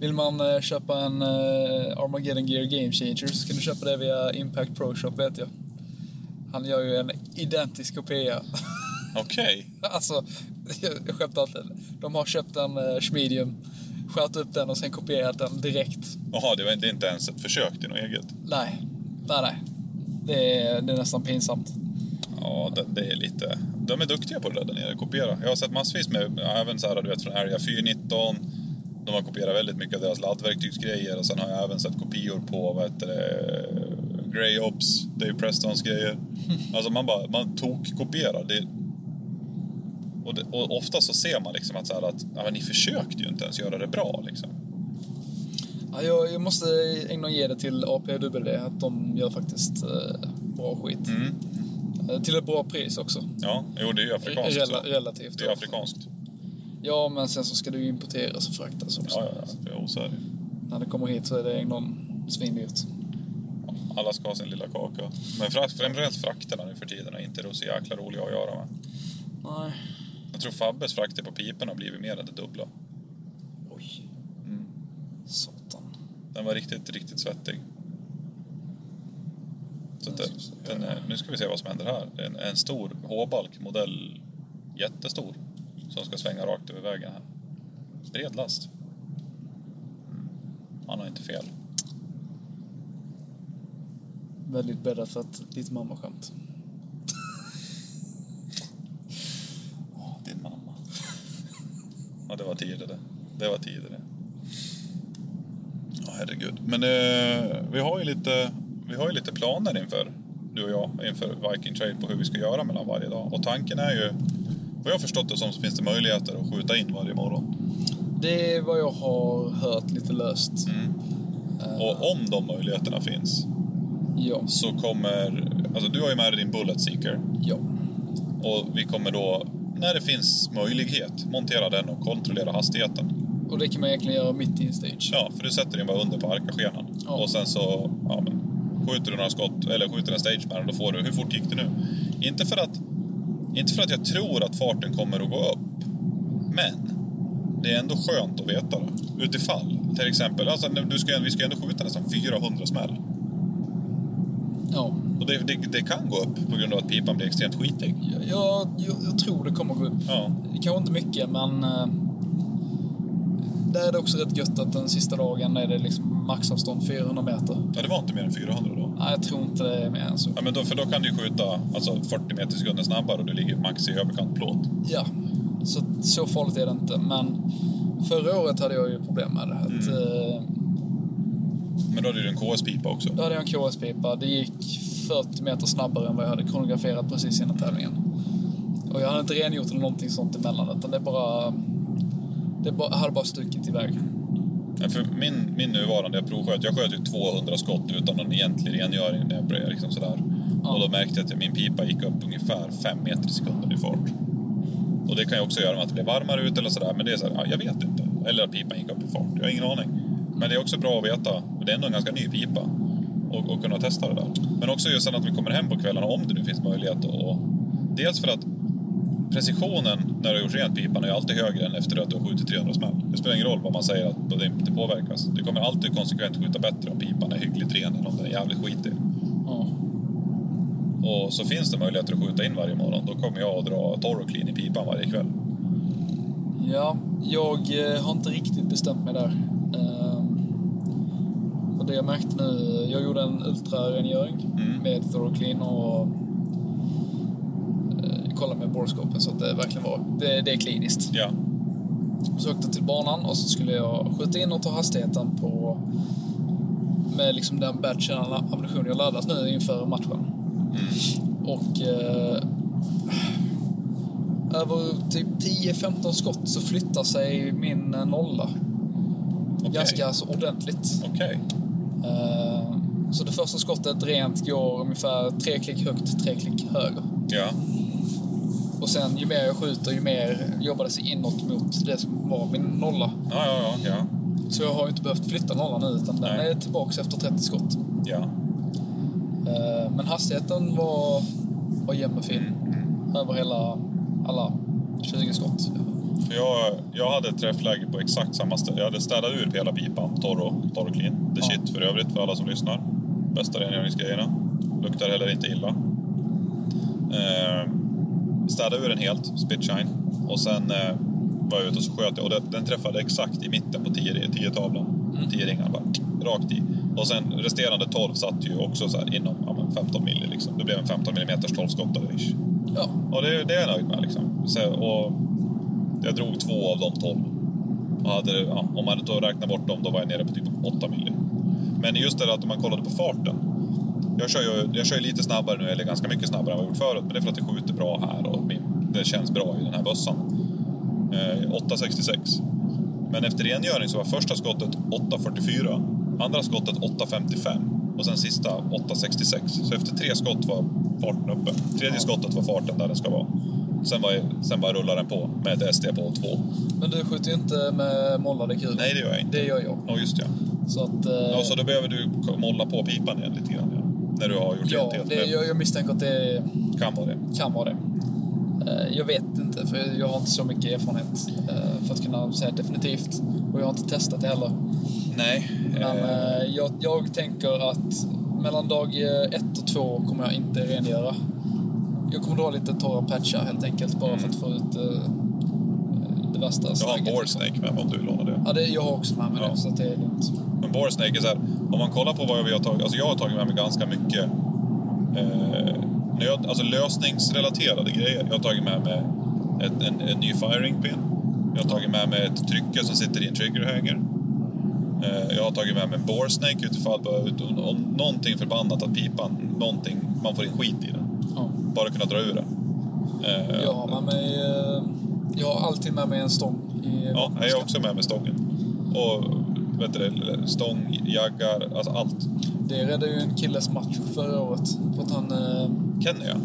Vill man eh, köpa en eh, Armageddon Gear Game Changer så kan du köpa det via Impact Pro Shop vet jag. Han gör ju en identisk kopia. Okej. alltså, jag, skämtar inte. De har köpt en uh, Schmedium, sköt upp den och sen kopierat den direkt. Jaha, det var inte ens ett försök till något eget. Nej, nej, nej. Det är, det är nästan pinsamt. Ja, det, det är lite... De är duktiga på det där, där nere, kopiera. Jag har sett massvis med, även så här, du vet från Area 419. De har kopierat väldigt mycket av deras laddverktygsgrejer och sen har jag även sett kopior på, vad heter det, Grey Ops, Dave Prestons grejer. Alltså man bara, man tok-kopierar. Det, och, det, och ofta så ser man liksom att, så här att ja, men ni försökte ju inte ens göra det bra liksom. Ja, jag, jag måste ändå ge det till APWD att de gör faktiskt eh, bra skit. Mm. Eh, till ett bra pris också. Ja, jo det är ju afrikanskt. Rela, så. relativt. Det är afrikanskt. Ja, men sen så ska det ju importeras och fraktas också. Ja, ja, ja. Jo, så är det. När det kommer hit så är det ändå svindyrt. Alla ska ha sin lilla kaka. Men frakt, framförallt frakterna nu för tiden är inte så jäkla roliga att göra med. Nej. Jag tror Fabbes frakter på piporna har blivit mer än det dubbla. Oj. Den var riktigt, riktigt svettig. Så att det, den är, nu ska vi se vad som händer här. Det är en, en stor H-balk, modell jättestor, som ska svänga rakt över vägen här. Bred last. Mm. Han har inte fel. Väldigt bäddat för ett ditt mammaskämt. Åh, din mamma. Ja, det var tider det. Det var. Ja, herregud. Men eh, vi har ju lite, vi har ju lite planer inför, du och jag, inför Viking Trade på hur vi ska göra mellan varje dag. Och tanken är ju, vad jag har förstått det som, så finns det möjligheter att skjuta in varje morgon. Det är vad jag har hört lite löst. Mm. Och om de möjligheterna finns Ja. så kommer, alltså du har ju med dig din Bullet Seeker Ja. och vi kommer då, när det finns möjlighet, montera den och kontrollera hastigheten. Och det kan man egentligen göra mitt i en stage. Ja, för du sätter den bara under på arkaskenan. Ja. Och sen så ja, men, skjuter du några skott, eller skjuter en stage med den, då får du, hur fort gick det nu? Inte för att, inte för att jag tror att farten kommer att gå upp, men det är ändå skönt att veta det. Utifall, till exempel, alltså, du ska, vi ska ändå skjuta nästan 400 smäll. Ja. Och det, det, det kan gå upp på grund av att pipan blir extremt skitig. Jag, jag, jag, jag tror det kommer gå upp. Ja, Kanske inte mycket, men... Där är det också rätt gött att den sista dagen är det liksom maxavstånd 400 meter. ja det var inte mer än 400 då. Nej, jag tror inte det är mer än så. Ja, men då, för då kan du ju skjuta alltså 40 meter i sekunden snabbare och du ligger max i överkant plåt. Ja, så, så farligt är det inte. Men förra året hade jag ju problem med det. Att, eh, Men då hade du en KS-pipa också. Då hade jag en KS-pipa. Det gick 40 meter snabbare än vad jag hade kronograferat precis innan tävlingen. Och jag hade inte rengjort eller någonting sånt emellan, utan det bara... Det bara, hade bara stuckit iväg. Ja, för min, min nuvarande, jag provsköt, jag sköt ju 200 skott utan någon egentlig rengöring när jag började liksom sådär. Ja. Och då märkte jag att min pipa gick upp ungefär 5 meter i sekunden i fart. Och det kan ju också göra med att det blir varmare ute eller sådär, men det är så här, ja, jag vet inte. Eller att pipan gick upp i fart, jag har ingen aning. Men det är också bra att veta, det är ändå en ganska ny pipa. Och, och kunna testa det där. Men också just sen att vi kommer hem på kvällarna, om det nu finns möjlighet. Och, dels för att precisionen när du har gjort rent pipan är alltid högre än efter att du har skjutit 300 smäll. Det spelar ingen roll vad man säger att det inte påverkas. Det kommer alltid konsekvent skjuta bättre om pipan är hyggligt ren än om den är jävligt skitig. Ja. Och så finns det möjligheter att skjuta in varje morgon. Då kommer jag att dra torr clean i pipan varje kväll. Ja, jag eh, har inte riktigt bestämt mig där. Ehm, och det jag märkte nu, jag gjorde en ultrarengöring Mm. med Thorough Clean och kollade med borescopen så att det verkligen var, det, det är kliniskt. Ja. Så åkte jag till banan och så skulle jag skjuta in och ta hastigheten på med liksom den batchen ammunition jag laddat nu inför matchen. Mm. Och eh, över typ 10-15 skott så flyttar sig min eh, nolla. Okej. Ganska så ordentligt. Okej. Eh, så det första skottet rent går ungefär tre klick högt, tre klick höger. Ja. Och sen ju mer jag skjuter, ju mer jobbar det sig inåt mot det som var min nolla. Ja, ja, ja. Ja. Så jag har ju inte behövt flytta nollan nu, utan den Nej. är tillbaks efter 30 skott. ja. Eh, Men hastigheten var, var jämn och fin. Mm. Över hela, alla 20 skott. För jag, jag hade ett träffläge på exakt samma ställe. Jag hade städat ur hela pipan, Toro, Toro Clean. The Ja. shit för övrigt, för alla som lyssnar. Bästa rengöringsgrejerna. Luktar heller inte illa. Eh, städade ur den helt, spit shine. Och sen eh, var jag ute och så sköt jag och den, den träffade exakt i mitten på 10-tavlan. 10 ringar bara rakt i. Och sen resterande 12 satt ju också så här inom ja, men 15 milli liksom. Det blev en 15 mm 12-skottare ish. Ja, Och det, det är jag nöjd med. Liksom. Så, och jag drog två av de tolv. Och hade, ja, om man hade räknat bort dem, då var jag nere på typ 8 milli. Men just det där att om man kollade på farten. Jag kör ju jag kör lite snabbare nu, eller ganska mycket snabbare än vad jag gjort förut. Men det är för att det skjuter bra här och det känns bra i den här bössan. Eh, 866. Men efter rengöring så var första skottet 8.44, andra skottet 8.55 och sen sista 8.66. Så efter tre skott var farten uppe. Tredje skottet var farten där den ska vara. Sen, var, sen bara rullar den på med ett SD på 2. Men du skjuter ju inte med mollade kulor. Nej, det gör jag inte. Det gör jag. Ja, just ja. Så att... eh, ja. Så då behöver du molla på pipan igen lite grann. Ja. När du har gjort ja, helt. det, Men jag, jag misstänker att det kan vara det. kan vara det. Eh, Jag vet inte, för jag har inte så mycket erfarenhet eh, för att kunna säga definitivt. Och jag har inte testat det heller. Nej. Men eh, eh, jag, jag tänker att mellan dag ett och två kommer jag inte rengöra. Jag kommer dra lite torra patchar helt enkelt, bara för att få ut eh, det värsta jag har en board liksom. snake med mig om du vill låna det. Ja, det, jag har också med mig Ja. det, så det är lugnt. Men snake är så här, om man kollar på vad vi har tagit, alltså jag har tagit med mig ganska mycket eh, nöd, alltså lösningsrelaterade grejer. Jag har tagit med mig ett, en, en ny firing pin. Jag har tagit med mig ett trycke som sitter i en triggerhanger. Eh, jag har tagit med mig en board snake utifall ut, om, om någonting förbannat att pipan, någonting, man får in skit i den. Ja. Bara kunna dra ur det. Eh, Jag har med mig... eh, Jag har alltid med mig en stång i Ja, jag är också med med stången. Och vet du, stång, jaggar, alltså allt. Det räddade ju en killes match förra året. För att han... eh, Kenny ja.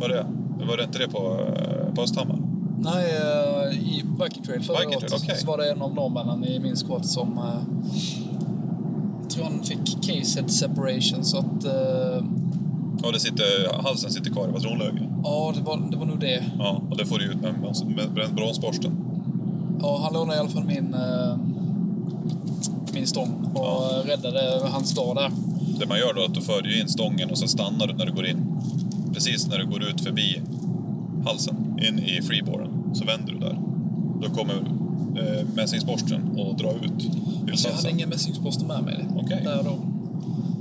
Var det? Var det inte det på, eh, på Östhammar? Nej, eh, i Viking Trail förra Viking året Trail, okej. så var det en av norrmännen i min squad som... eh, Jag tror han fick case head separation så att... Och det sitter, halsen sitter kvar i patronlögen. Ja, det var, det var nog det. Ja, och det får du ut med, med, med bronsborsten. Ja, han lånade i alla fall min, min stång och Ja. räddade hans dag där. Det man gör då är att du för in stången och sen stannar du när du går in. Precis när du går ut förbi halsen, in i freeboarden, så vänder du där. Då kommer eh, mässingsborsten och drar ut Så jag hade ingen mässingsborste med mig Okej. där då.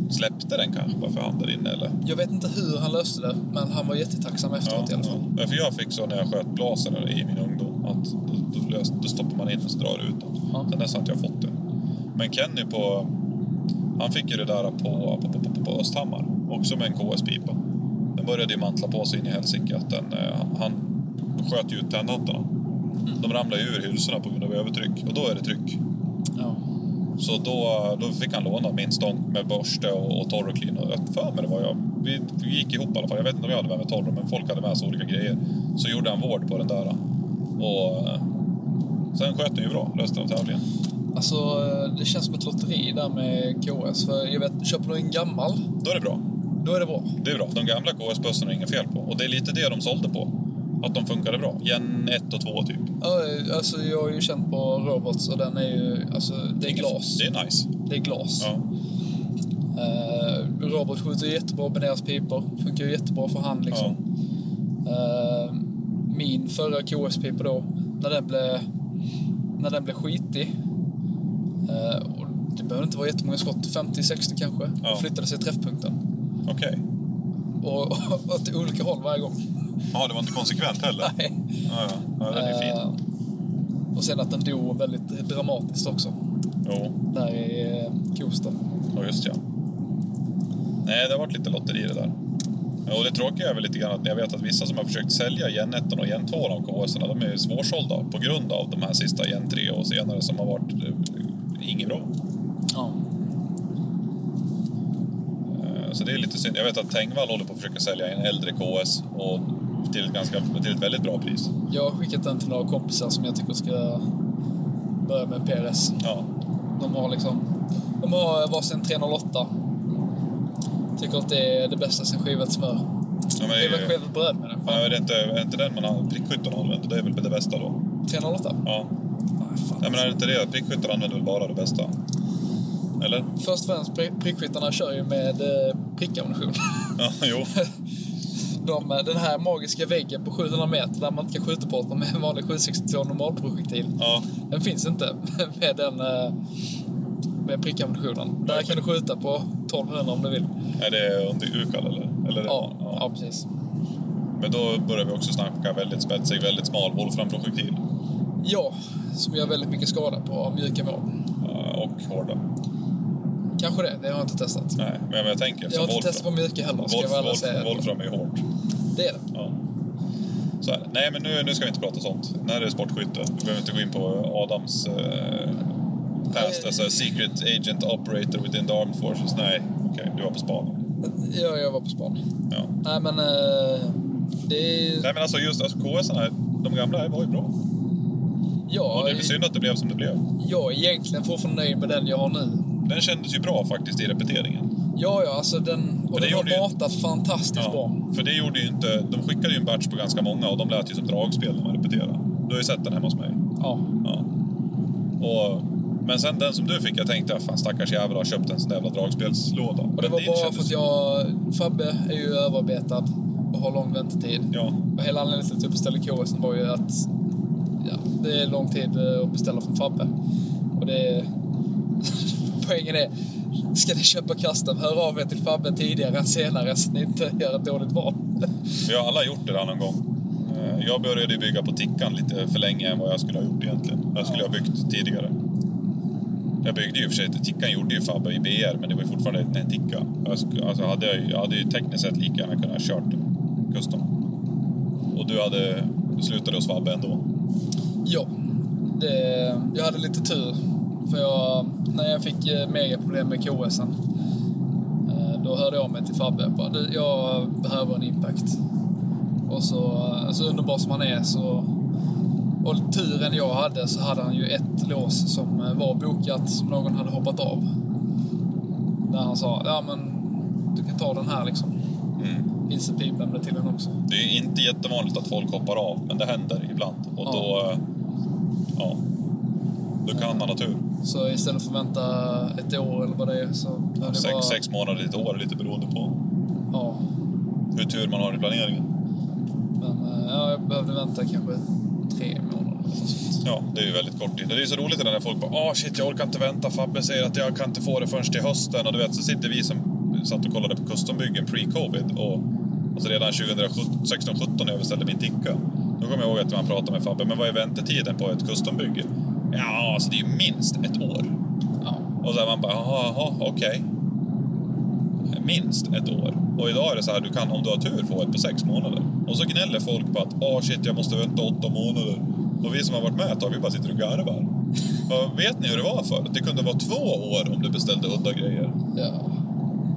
Släppte den kanske bara för hand där inne eller? Jag vet inte hur han löste det, men han var jättetacksam efteråt i alla fall. Ja, för jag fick så när jag sköt blasen i min ungdom att då, då, löst, då stoppar man in och så drar ut den. Ja. Sen dess har inte jag fått det. Men Kenny på... Han fick ju det där på, på, på, på, på Östhammar, också med en KS-pipa. Den började ju mantla på sig in i helsike att den, eh, han sköt ju ut tändhattarna. De ramlade ju ur hylsorna på grund av övertryck och då är det tryck. Ja. Så då, då fick han låna min stång med borste och, och torrklin. Och jag för mig det var jag. Vi, vi gick ihop i alla fall. Jag vet inte om jag hade med mig torr, men folk hade med sig olika grejer. Så gjorde han vård på den där. Och eh, sen sköt den ju bra resten av tävlingen. Alltså, det känns som ett lotteri där med KS. För jag vet, köper du en gammal, Då är det bra. då är det bra. Det är bra. De gamla KS-bössorna är inget fel på. Och det är lite det de sålde på. Att de funkade bra. Gen 1 och 2 typ. Ja, alltså jag har ju känt på robots och den är ju, alltså det är glas. Det är nice. Det är glas. Ja. Uh, robot skjuter jättebra med deras pipor. Funkar ju jättebra för hand liksom. Eh, min förra KS-pipa då, när den blev, när den blev skitig. Eh, och det behöver inte vara jättemånga skott, 50-60 kanske. Ja. Och flyttade sig träffpunkten. Okej. Och, och åt olika håll varje gång. Ja, det var inte konsekvent heller. Nej. Ja, ja. ja den är fin. Eh, och sen att den dog väldigt dramatiskt också. Jo. Där i eh, Kosta. Ja, just ja. Nej, det har varit lite lotteri det där. Och det tråkiga är väl lite grann att jag vet att vissa som har försökt sälja Gen 1 och Gen 2 av KS, de är svårsålda på grund av de här sista Gen 3 och senare som har varit eh, inget bra. Ja. Eh, Så det är lite synd. Jag vet att Tengvall håller på att försöka sälja en äldre KS och till ett, ganska, till ett väldigt bra pris. Jag har skickat den till några kompisar som jag tycker ska börja med PRS. Ja, De har liksom... De har varsin 308. Tycker att det är det bästa sen skivat smör. ja men, Det är väl skivat bröd med den. ja, är, det inte, är inte den man har prickskyttarna använder? Det är väl det bästa då? 308? Ja. Ja är det inte det? Prickskyttar använder väl bara det bästa? Eller? Först och främst, pri- prickskyttarna kör ju med eh, prickammunition. Ja, jo. De, eh, den här magiska väggen på 700 meter där man inte kan skjuta på dem med en vanlig 762 normalprojektil. Ja, Den finns inte med den eh, med prickammunitionen. Där kan du skjuta på 1200 om du vill. är det under UKAL eller? eller Ja, ja. precis. Men då börjar vi också snacka väldigt spetsig, väldigt smal volframprojektil. Ja, som gör väldigt mycket skada på mjuka mål. Ja, Och hårda. Kanske det, det har jag inte testat. Nej, men jag tänker... Jag har inte testat på mjuka heller, ska jag Wolf, väl Wolf, säga. Wolfram är ju hårt. Det är det. Ja. Så här. Nej, men nu, nu ska vi inte prata sånt. Nu är det sportskytte. Vi behöver inte gå in på Adams eh, past, alltså secret agent operator within the armed forces. Nej, okej, du var på spaning. Ja, jag var på span. Ja. Nej, men eh, det är... Nej, men alltså just alltså, KS, de gamla var ju bra. Ja, Och det är väl synd att det blev som det blev. jag är egentligen fortfarande nöjd med den jag har nu. Den kändes ju bra faktiskt i repeteringen. Ja, ja, alltså den... Och den har gjorde ju- matat fantastiskt bra. för det gjorde ju inte... De skickade ju en batch på ganska många och de lät ju som dragspel när man repeterade. Du har ju sett den hemma hos mig. Ja. Ja. Och, men sen den som du fick, jag tänkte fan stackars jävel har köpt en sån jävla dragspelslåda. Och det var bara kändes- för att jag... Fabbe är ju överarbetad och har lång väntetid. Ja, Och hela anledningen till att jag beställde KS var ju att ja, det är lång tid eh, att beställa från Fabbe. Och det är... Poängen är, ska ni köpa custom, hör av er till Fabbe tidigare än senare så ni inte gör ett dåligt val. vi har alla gjort det där någon gång. Eh, jag började ju bygga på tickan lite för länge än vad jag skulle ha gjort egentligen. Jag skulle ha byggt tidigare. Jag byggde ju i och för sig, tickan gjorde ju Fabbe i BR, men det var ju fortfarande en ticka. Jag, alltså hade jag, jag hade ju tekniskt sett lika gärna kunnat ha kört custom. Och du hade slutade hos Fabbe ändå. Ja, det, jag hade lite tur. För jag, när jag fick eh, megaproblem med KSen, eh, då hörde jag av mig till Fabbe. Jag Bara, "Du, jag behöver en impact. Och så, eh, så underbar som han är så... Och turen jag hade så hade han ju ett lås som var bokat som någon hade hoppat av. Där han sa, ja men du kan ta den här liksom. Mm. Ilse Pip till den också. Det är inte jättevanligt att folk hoppar av, men det händer ibland. Och Ja. då... Ja. Då kan man ha tur. Så istället för att vänta ett år eller vad det är så... hade det Sex, bara- sex månader, ett år, lite beroende på Ja, hur tur man har i planeringen. men eh, ja, jag behövde vänta kanske tre månader eller sånt. Ja, det är ju väldigt kort tid. Det är ju så roligt när folk bara “Åh shit, jag orkar inte vänta. Fabbe säger att jag kan inte få det förrän till hösten” och du vet, så sitter vi som satt och kollade på custombyggen pre-covid och alltså redan 2016-17 när jag beställde min ticka. Då kommer jag ihåg att man pratade med Fabbe, men vad är väntetiden på ett custombygge? Ja, alltså det är ju minst ett år. Ja, Och så här man bara, jaha, okej. Minst ett år. Och idag är det så här, du kan om du har tur få ett på sex månader. Och så gnäller folk på att, åh shit, jag måste vänta åtta månader. Och vi som har varit med ett tag, vi bara sitter och garvar. Vet ni hur det var för? Det kunde vara två år om du beställde udda grejer. ja.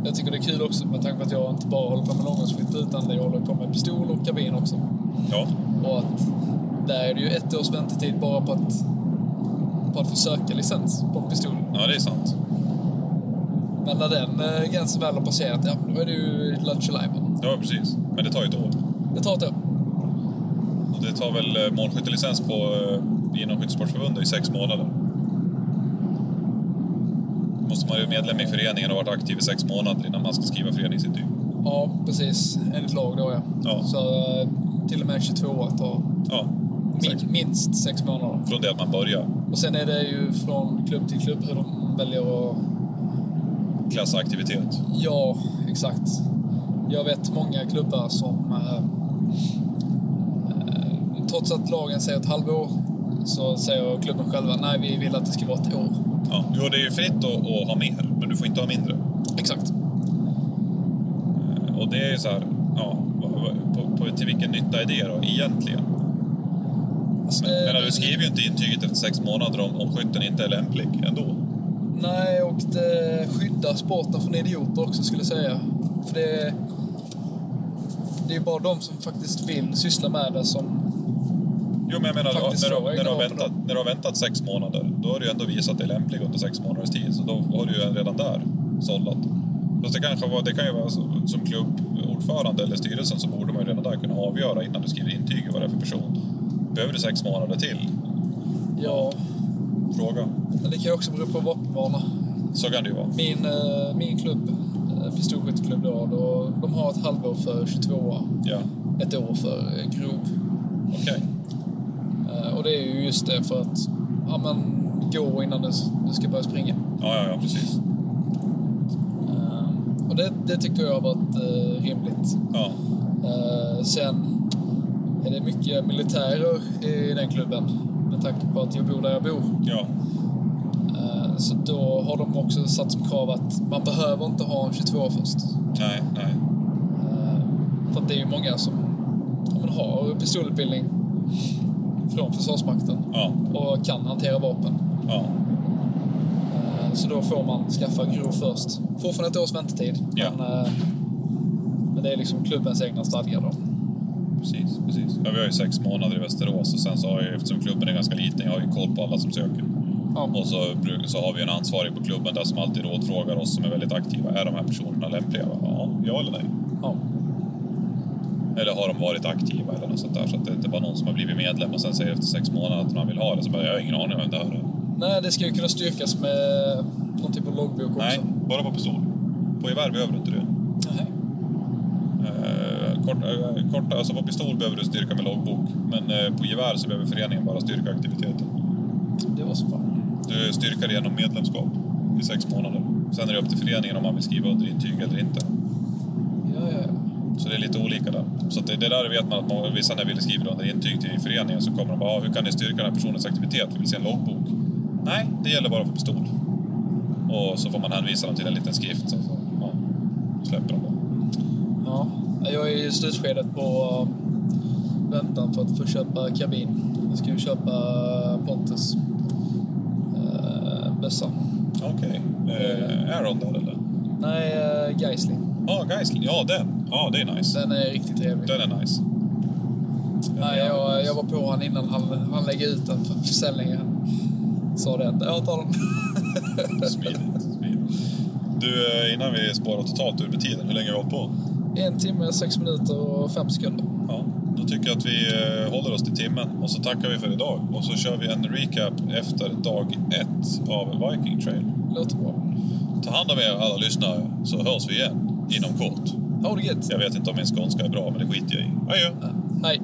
Jag tycker det är kul också med tanke på att jag inte bara håller på med långgångsskytte utan jag håller på med pistol och kabin också. Ja, Och att där är det ju ett års väntetid bara på att, på att få söka licens på en pistol. ja det är sant. Men när den eh, gränsen väl har passerat, ja, då är det ju Lattjo Lajban. Ja, precis. Men det tar ju ett år. Det tar ett år. Och det tar väl eh, målskyttelicens på eh, inom Skyttesportförbundet i sex månader. Måste man ju vara medlem i föreningen och varit aktiv i sex månader innan man ska skriva föreningsintyg. Ja, precis. Enligt lag då, ja. Ja. Så eh, till och med 22 år tar Ja, min, minst sex månader. från det att man börjar. Och sen är det ju från klubb till klubb hur de väljer att... Klassa aktivitet. Ja, exakt. Jag vet många klubbar som... Eh, eh, trots att lagen säger ett halvår så säger klubben själva nej, vi vill att det ska vara ett år. Ja. Jo, det är ju fritt att, att ha mer, men du får inte ha mindre. Exakt. Och det är ju så här, ja, på, till vilken nytta är det då egentligen? Alltså, Men, det- men du skriver ju inte intyget efter sex månader om, om skytten inte är lämplig ändå. Nej, och det skyddar sporten från idioter också skulle jag säga. För det, det är bara de som faktiskt vill syssla med det som... Jo, men jag menar, när, du, när, du har väntat, när du har väntat sex månader, då har du ju ändå visat dig lämplig under sex månaders tid. Så då har du ju redan där sållat. Fast det, kanske var, det kan ju vara så, som klubbordförande eller styrelsen så borde man ju redan där kunna avgöra innan du skriver intyg vad det är för person. Behöver du sex månader till? Ja, Fråga. men det kan ju också bero på vapenvana. Så kan det ju vara. Min, eh, min klubb, eh, pistolskytteklubb då, då, de har ett halvår för 22 Ja, ett år för eh, grov. okej. Eh, Och det är ju just det för att ja, men, gå innan du ska börja springa. Ja, ja, ja, precis. Det, det tycker jag har varit eh, rimligt. Ja, Eh, sen är det mycket militärer i den klubben med tanke på att jag bor där jag bor. ja, Eh, så då har de också satt som krav att man behöver inte ha en 22 först. nej, nej. Eh, för det är ju många som men har pistolutbildning från Försvarsmakten Ja, och kan hantera vapen. ja. Så då får man skaffa grov först. Fortfarande ett års väntetid. Ja. Men, eh, men det är liksom klubbens egna stadgar då. Precis, precis. Ja, vi har ju sex månader i Västerås och sen så har jag, eftersom klubben är ganska liten, jag har ju koll på alla som söker. Ja. Och så, så har vi en ansvarig på klubben där som alltid rådfrågar oss som är väldigt aktiva. Är de här personerna lämpliga? Ja, ja eller nej? Ja. Eller har de varit aktiva eller något sånt där? Så att det inte bara någon som har blivit medlem och sen säger efter sex månader att man vill ha det. Så bara, jag har ingen aning om vem det här är. Nej, det ska ju kunna styrkas med någon typ av loggbok också. Nej, bara på pistol. På gevär behöver du inte det. Nej. Eh, kort, eh, kort, alltså på pistol behöver du styrka med loggbok. Men eh, på gevär så behöver föreningen bara styrka aktiviteten. Det var så fan. Du styrkar det genom medlemskap i sex månader. Sen är det upp till föreningen om man vill skriva under intyg eller inte. Ja, ja, ja. Så det är lite olika där. Så det, det där vet man att man, vissa när vill skriva under intyg till föreningen så kommer de bara, "Ah, hur kan ni styrka den här personens aktivitet? Vi vill se en loggbok. Nej, det gäller bara för pistol. Och så får man hänvisa dem till en liten skrift. Så, så, ja, släpper de det. ja. Jag är i slutskedet på uh, väntan för att få köpa kabin. Jag ska ju köpa Pontus uh, bössa. Okej. Eh, Aaron där eller? Nej, uh, Geisling. Ja, ah, Geisling. Ja, den. Ja, det är nice. Den är riktigt trevlig. Den är nice. Nej, jag, jag var på honom innan han, han lägger ut den för försäljning. Sa att jag tar den. Smidigt. smidigt. Du, eh, innan vi spårar totalt ur med tiden, hur länge har vi hållit på? en timme, sex minuter och fem sekunder. Ja, då tycker jag att vi eh, håller oss till timmen och så tackar vi för idag. Och så kör vi en recap efter dag ett av Viking Trail. Låter bra. Ta hand om er alla lyssnare så hörs vi igen inom kort. Ha det gött! Jag vet inte om min skånska är bra, men det skiter jag i. Adjö! Hej!